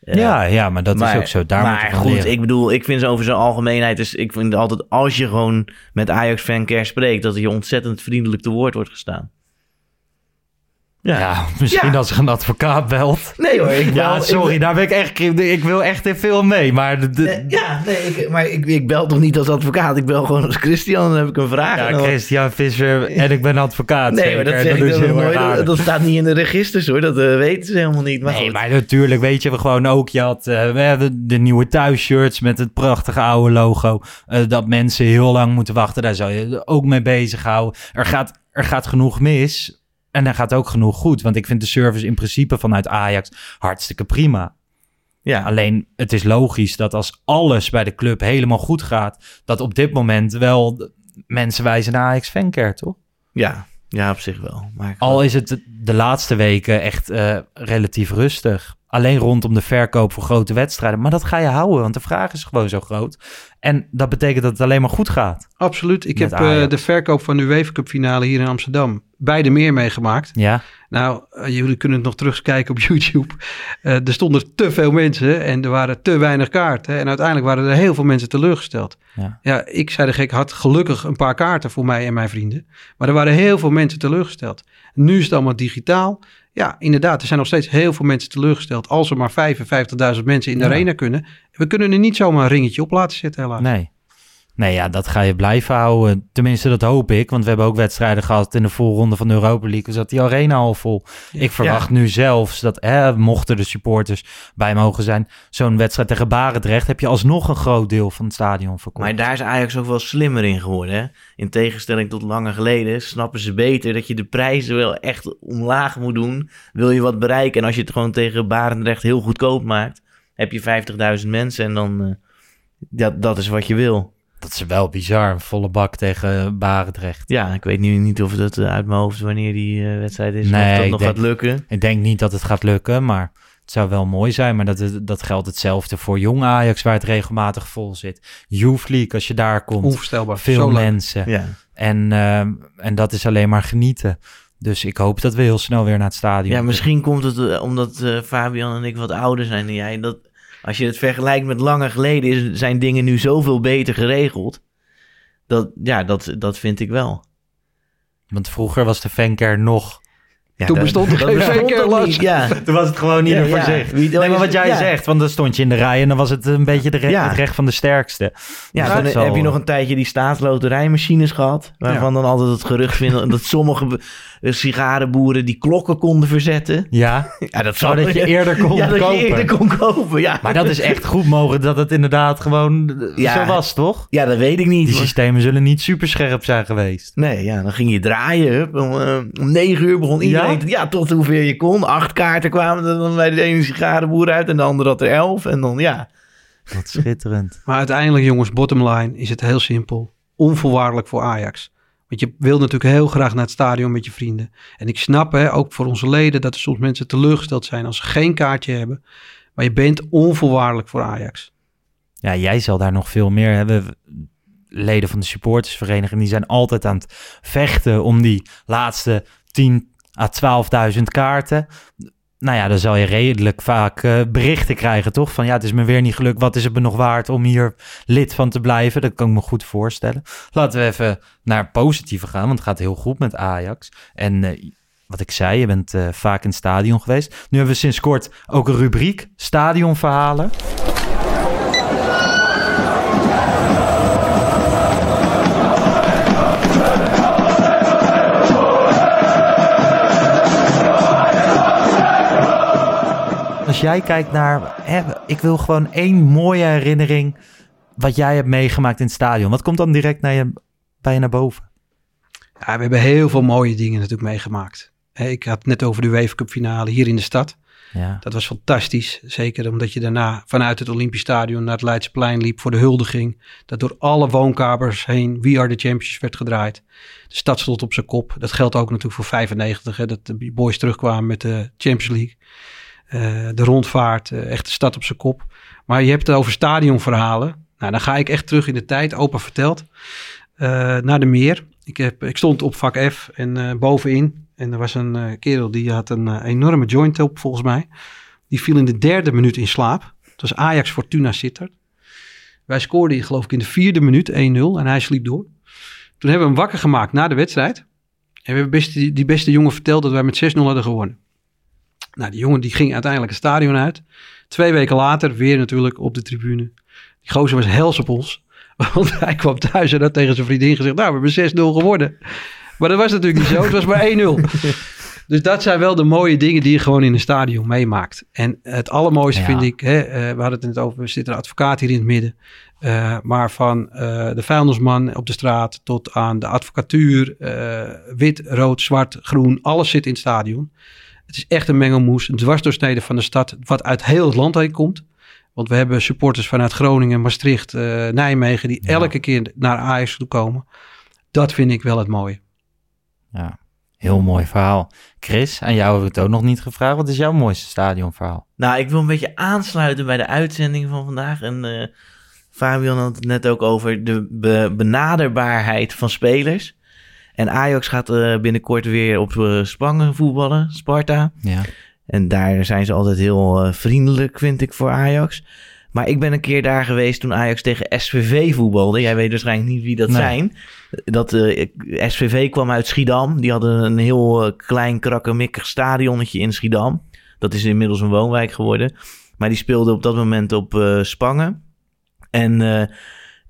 Eh, ja, ja, maar dat is ook zo. Daar moet maar je van goed, leren. ik bedoel, ik vind zo over zijn algemeenheid. Dus ik vind altijd, als je gewoon met Ajax fancare spreekt, dat je ontzettend vriendelijk te woord wordt gestaan. Ja, misschien als er een advocaat belt. Nee hoor, ik Ja, sorry, ik- daar ben ik echt... Ik wil echt in veel mee, maar... de- de- Nee, ja, nee, ik, maar ik, ik bel toch niet als advocaat. Ik bel gewoon als Christian. Dan heb ik een vraag. ja, dan- Christian Visser en ik ben advocaat. Nee, maar dat, ik heel nooit. aardig. Dat staat niet in de registers hoor. Dat eh, weten ze helemaal niet. Maar nee, goed. maar natuurlijk, weet je, we gewoon ook, je had eh, we hebben de nieuwe thuisshirts met het prachtige oude logo. eh, dat mensen heel lang moeten wachten, daar zou je ook mee bezighouden. Er gaat, er gaat genoeg mis en er gaat ook genoeg goed. Want ik vind de service in principe vanuit Ajax hartstikke prima. ja, Alleen het is logisch dat als alles bij de club helemaal goed gaat, dat op dit moment wel mensen wijzen naar Ajax fancare, toch? ja, ja, op zich wel. Maar Al is het de laatste weken echt eh, relatief rustig. Alleen rondom de verkoop voor grote wedstrijden. Maar dat ga je houden, want de vraag is gewoon zo groot. En dat betekent dat het alleen maar goed gaat. Absoluut. Ik heb eh, de verkoop van de UEFA Cup finale hier in Amsterdam beide meer meegemaakt. Ja, Nou, eh, jullie kunnen het nog terugkijken op YouTube. Eh, er stonden te veel mensen en er waren te weinig kaarten. En uiteindelijk waren er heel veel mensen teleurgesteld. Ja. Ja, ik zei de gek, had gelukkig een paar kaarten voor mij en mijn vrienden. Maar er waren heel veel mensen teleurgesteld. Nu is het allemaal digitaal. Ja, inderdaad, er zijn nog steeds heel veel mensen teleurgesteld. Als er maar 55.000 mensen in de Ja. arena kunnen. We kunnen er niet zomaar een ringetje op laten zitten helaas. nee. Nee, ja, dat ga je blijven houden. Tenminste, dat hoop ik. Want we hebben ook wedstrijden gehad in de voorronde van de Europa League. Dus zat die arena al vol. Ik verwacht nu zelfs dat, hè, mochten de supporters bij mogen zijn... zo'n wedstrijd tegen Barendrecht... heb je alsnog een groot deel van het stadion verkocht. Maar daar is Ajax ook wel slimmer in geworden. Hè? In tegenstelling tot langer geleden snappen ze beter dat je de prijzen wel echt omlaag moet doen. Wil je wat bereiken en als je het gewoon tegen Barendrecht heel goedkoop maakt, heb je 50.000 mensen en dan eh, dat, dat is wat je wil. Dat is wel bizar, een volle bak tegen Barendrecht. Ja, ik weet nu niet of dat eh, uit mijn hoofd wanneer die eh, wedstrijd is. Nee, of dat ik nog denk- gaat lukken. Ik denk niet dat het gaat lukken, maar het zou wel mooi zijn. Maar dat, dat geldt hetzelfde voor jong Ajax, waar het regelmatig vol zit. Youth League, als je daar komt. Onvoorstelbaar. Veel Zo mensen. Ja. En, ehm, en dat is alleen maar genieten. Dus ik hoop dat we heel snel weer naar het stadion ja, misschien komt het eh, omdat eh, Fabian en ik wat ouder zijn dan jij. Dat, als je het vergelijkt met langer geleden, is, zijn dingen nu zoveel beter geregeld. Dat, ja, dat, dat vind ik wel. Want vroeger was de fancare nog... Ja, Toen dat- bestond er geen fancare, niet, Ja, Toen was het gewoon Ja, ieder voor ja. zich. Wie- Nee, maar wat jij ja. zegt, want dan stond je in de rij... en dan was het een beetje de re- Ja. het recht van de sterkste. ja Dus dan heb je nog een tijdje die staatsloterijmachines gehad. Waarvan dan altijd het gerucht vinden dat sommige sigarenboeren die klokken konden verzetten. Ja, Ja, dat zodat je eerder kon ja, dat kopen. je eerder kon kopen. Ja. Maar dat is echt goed mogelijk dat het inderdaad gewoon eh, Ja. zo was, toch? Ja, dat weet ik niet. Die systemen zullen niet super scherp zijn geweest. Nee, ja, dan ging je draaien. Hup, om, eh, om negen uur begon iedereen... Ja? te- Ja? tot hoeveel je kon. Acht kaarten kwamen er dan bij de ene sigarenboer uit... en de andere had er elf. En dan, ja... Wat schitterend. Maar uiteindelijk, jongens, bottom line is het heel simpel. Onvoorwaardelijk voor Ajax. Want je wil natuurlijk heel graag naar het stadion met je vrienden. En ik snap, hè, ook voor onze leden, dat er soms mensen teleurgesteld zijn als ze geen kaartje hebben. Maar je bent onvoorwaardelijk voor Ajax. Ja, jij zal daar nog veel meer hebben. Leden van de supportersvereniging, die zijn altijd aan het vechten om die laatste 10 à 12.000 kaarten. Nou ja, dan zal je redelijk vaak eh, berichten krijgen, toch? Van ja, het is me weer niet gelukt. Wat is het me nog waard om hier lid van te blijven? Dat kan ik me goed voorstellen. Laten we even naar positieve gaan, want het gaat heel goed met Ajax. En eh, wat ik zei, je bent eh, vaak in het stadion geweest. Nu hebben we sinds kort ook een rubriek, stadionverhalen. Als jij kijkt naar, hè, ik wil gewoon één mooie herinnering wat jij hebt meegemaakt in het stadion. Wat komt dan direct naar je, bij je naar boven? Ja, we hebben heel veel mooie dingen natuurlijk meegemaakt. Ik had het net over de UEFA Cup finale hier in de stad. Ja, Dat was fantastisch. Zeker omdat je daarna vanuit het Olympisch Stadion naar het Leidseplein liep voor de huldiging. Dat door alle woonkamers heen We Are The Champions werd gedraaid. De stad stond op zijn kop. Dat geldt ook natuurlijk voor 95. Hè, dat de boys terugkwamen met de Champions League. Eh, de rondvaart, eh, echt de stad op zijn kop. Maar je hebt het over stadionverhalen. Nou, dan ga ik echt terug in de tijd. Opa verteld. eh, naar de meer. Ik, heb, ik stond op vak F en bovenin. En er was een kerel die had een enorme joint op, volgens mij. Die viel in de derde minuut in slaap. Het was Ajax Fortuna Sittard. Wij scoorden, geloof ik, in de vierde minuut 1-0 en hij sliep door. Toen hebben we hem wakker gemaakt na de wedstrijd. En we hebben die beste jongen verteld dat wij met 6-0 hadden gewonnen. Nou, die jongen die ging uiteindelijk het stadion uit. Twee weken later weer natuurlijk op de tribune. Die gozer was hels op ons. Want hij kwam thuis en had tegen zijn vriendin gezegd... nou, we hebben 6-0 geworden. Maar dat was natuurlijk niet zo. Het was maar 1-0. Dus dat zijn wel de mooie dingen die je gewoon in een stadion meemaakt. En het allermooiste Ja. vind ik... Hè, eh, we hadden het net over, er zit een advocaat hier in het midden. Eh, maar van eh, de vuilnisman op de straat tot aan de advocatuur... wit, rood, zwart, groen, alles zit in het stadion. Het is echt een mengelmoes, een dwarsdoorsnede van de stad... wat uit heel het land heen komt. Want we hebben supporters vanuit Groningen, Maastricht, eh, Nijmegen... die Ja. elke keer naar Ajax toe komen. Dat vind ik wel het mooie. Ja, heel mooi verhaal. Chris, aan jou hebben we het ook nog niet gevraagd. Wat is jouw mooiste stadionverhaal? Nou, ik wil een beetje aansluiten bij de uitzending van vandaag. En eh, Fabian had het net ook over de be- benaderbaarheid van spelers. En Ajax gaat eh, binnenkort weer op eh, Spangen voetballen, Sparta. Ja. En daar zijn ze altijd heel eh, vriendelijk, vind ik, voor Ajax. Maar ik ben een keer daar geweest toen Ajax tegen SVV voetbalde. Jij weet waarschijnlijk niet wie dat Nee. zijn. Dat eh, SVV kwam uit Schiedam. Die hadden een heel eh, klein, krakkemikkig stadionnetje in Schiedam. Dat is inmiddels een woonwijk geworden. Maar die speelde op dat moment op eh, Spangen. En,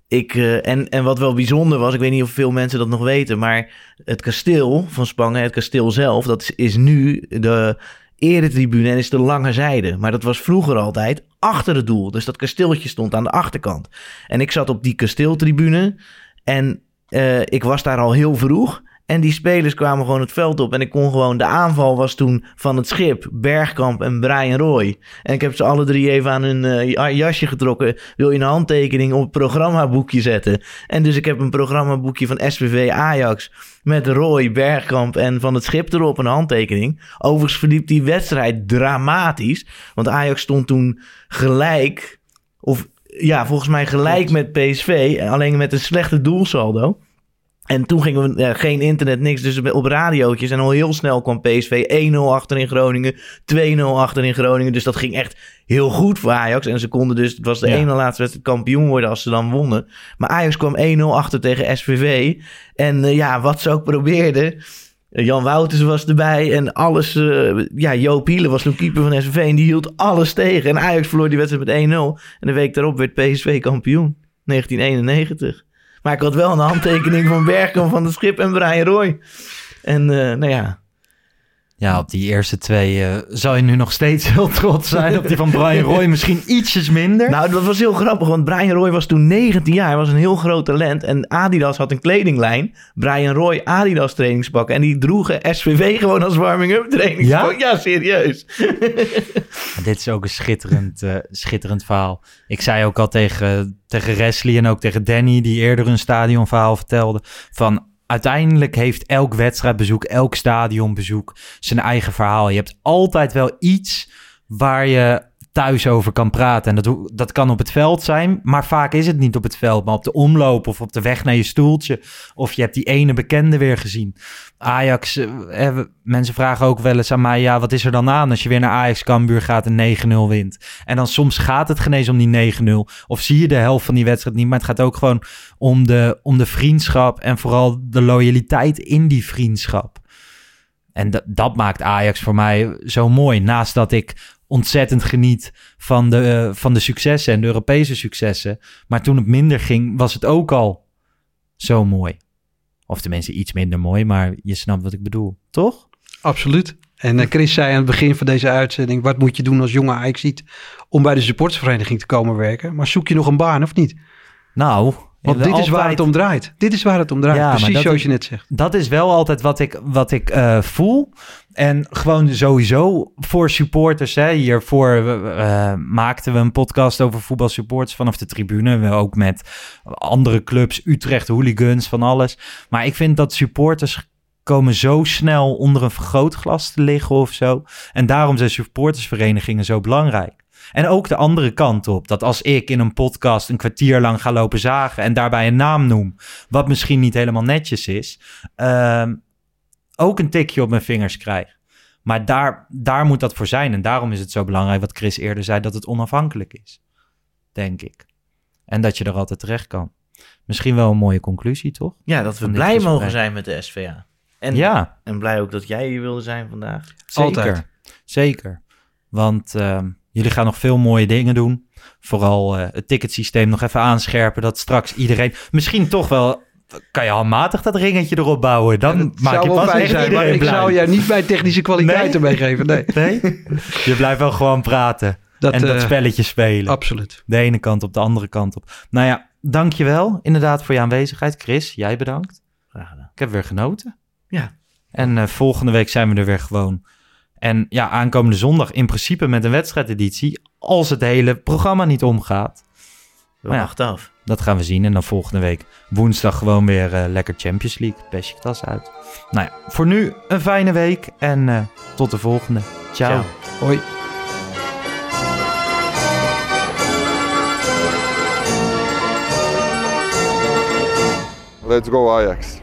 ik, eh, en, en wat wel bijzonder was, ik weet niet of veel mensen dat nog weten, maar het kasteel van Spangen, het kasteel zelf, dat is, is nu de eretribune en is de lange zijde. Maar dat was vroeger altijd achter het doel. Dus dat kasteeltje stond aan de achterkant. En ik zat op die kasteeltribune en eh, ik was daar al heel vroeg. En die spelers kwamen gewoon het veld op. En ik kon gewoon... De aanval was toen van het schip. Bergkamp en Brian Roy. En ik heb ze alle drie even aan hun eh, ja- jasje getrokken. Wil je een handtekening op het programmaboekje zetten? En dus ik heb een programmaboekje van SVV Ajax. Met Roy, Bergkamp en van het schip erop een handtekening. Overigens verliep die wedstrijd dramatisch. Want Ajax stond toen gelijk. Of ja, volgens mij gelijk met PSV. Alleen met een slechte doelsaldo. En toen gingen we ja, geen internet, niks. Dus op radiootjes. En al heel snel kwam PSV 1-0 achter in Groningen. 2-0 achter in Groningen. Dus dat ging echt heel goed voor Ajax. En ze konden dus, het was de Ja. ene laatste wedstrijd kampioen worden als ze dan wonnen. Maar Ajax kwam 1-0 achter tegen SVV. En eh, ja, wat ze ook probeerden. eh, Jan Wouters was erbij en alles. eh, ja, Joop Hiele was toen keeper van SVV en die hield alles tegen. En Ajax verloor die wedstrijd met 1-0. En de week daarop werd PSV kampioen. 1991. Maar ik had wel een handtekening van Bergkamp van het Schip en Brian Roy. En eh, nou ja, Ja, op die eerste twee eh zou je nu nog steeds heel trots zijn. Op die van Brian Roy misschien ietsjes minder. Nou, dat was heel grappig, want Brian Roy was toen 19 jaar. Hij was een heel groot talent. En Adidas had een kledinglijn. Brian Roy Adidas trainingspakken. En die droegen SVV gewoon als warming-up trainingspak. Ja? serieus. Dit is ook een schitterend, eh, schitterend verhaal. Ik zei ook al tegen, tegen Wesley en ook tegen Danny, die eerder een stadionverhaal vertelde, van uiteindelijk heeft elk wedstrijdbezoek, elk stadionbezoek zijn eigen verhaal. Je hebt altijd wel iets waar je thuis over kan praten. En dat, dat kan op het veld zijn, maar vaak is het niet op het veld, maar op de omloop of op de weg naar je stoeltje. Of je hebt die ene bekende weer gezien. Ajax, eh, mensen vragen ook wel eens aan mij, ja, wat is er dan aan als je weer naar Ajax Cambuur gaat en 9-0 wint? En dan soms gaat het genees om die 9-0. Of zie je de helft van die wedstrijd niet, maar het gaat ook gewoon om de, om de vriendschap en vooral de loyaliteit in die vriendschap. En dat, dat maakt Ajax voor mij zo mooi. Naast dat ik ontzettend geniet van de, eh, van de successen en de Europese successen. Maar toen het minder ging, was het ook al zo mooi. Of tenminste iets minder mooi, maar je snapt wat ik bedoel, toch? Absoluut. En eh, Chris zei aan het begin van deze uitzending... wat moet je doen als jonge ajax ziet om bij de supportersvereniging te komen werken? Maar zoek je nog een baan of niet? Nou, Want dit is waar het om draait. Dit is waar het om draait. Ja, Precies zoals is- je net zegt. dat is wel altijd wat ik, wat ik eh, voel. En gewoon sowieso voor supporters. Hè. Hiervoor eh, maakten we een podcast over voetbalsupporters vanaf de tribune. We ook met andere clubs, Utrecht, hooligans, van alles. Maar ik vind dat supporters komen zo snel onder een vergrootglas te liggen of zo. En daarom zijn supportersverenigingen zo belangrijk. En ook de andere kant op. Dat als ik in een podcast een kwartier lang ga lopen zagen en daarbij een naam noem, wat misschien niet helemaal netjes is, ehm, ook een tikje op mijn vingers krijg. Maar daar, daar moet dat voor zijn. En daarom is het zo belangrijk wat Chris eerder zei, dat het onafhankelijk is. Denk ik. En dat je er altijd terecht kan. Misschien wel een mooie conclusie, toch? Ja, dat we Van blij mogen zijn met de SVA. En, ja, en blij ook dat jij hier wilde zijn vandaag. zeker. Altijd. Zeker. Want ehm, jullie gaan nog veel mooie dingen doen. Vooral eh, het ticketsysteem nog even aanscherpen. Dat straks iedereen... Misschien toch wel... Kan je handmatig dat ringetje erop bouwen? Dan maak je pas echt iedereen ik zou jou niet mijn technische kwaliteiten meegeven. Nee, Nee? Je blijft wel gewoon praten. dat, en dat eh, spelletje spelen. absoluut. De ene kant op, de andere kant op. Nou ja, dankjewel inderdaad voor je aanwezigheid. Chris, jij bedankt. Graag gedaan. Ik heb weer genoten. Ja. En eh, volgende week zijn we er weer gewoon. En ja, aankomende zondag in principe met een wedstrijdeditie. Als het hele programma niet omgaat. We Maar ja. wachten af. Dat gaan we zien. En dan volgende week woensdag gewoon weer eh, lekker Champions League. Besiktas uit. Nou ja, voor nu een fijne week. En eh, tot de volgende. Ciao. Ciao. Hoi. Let's go Ajax.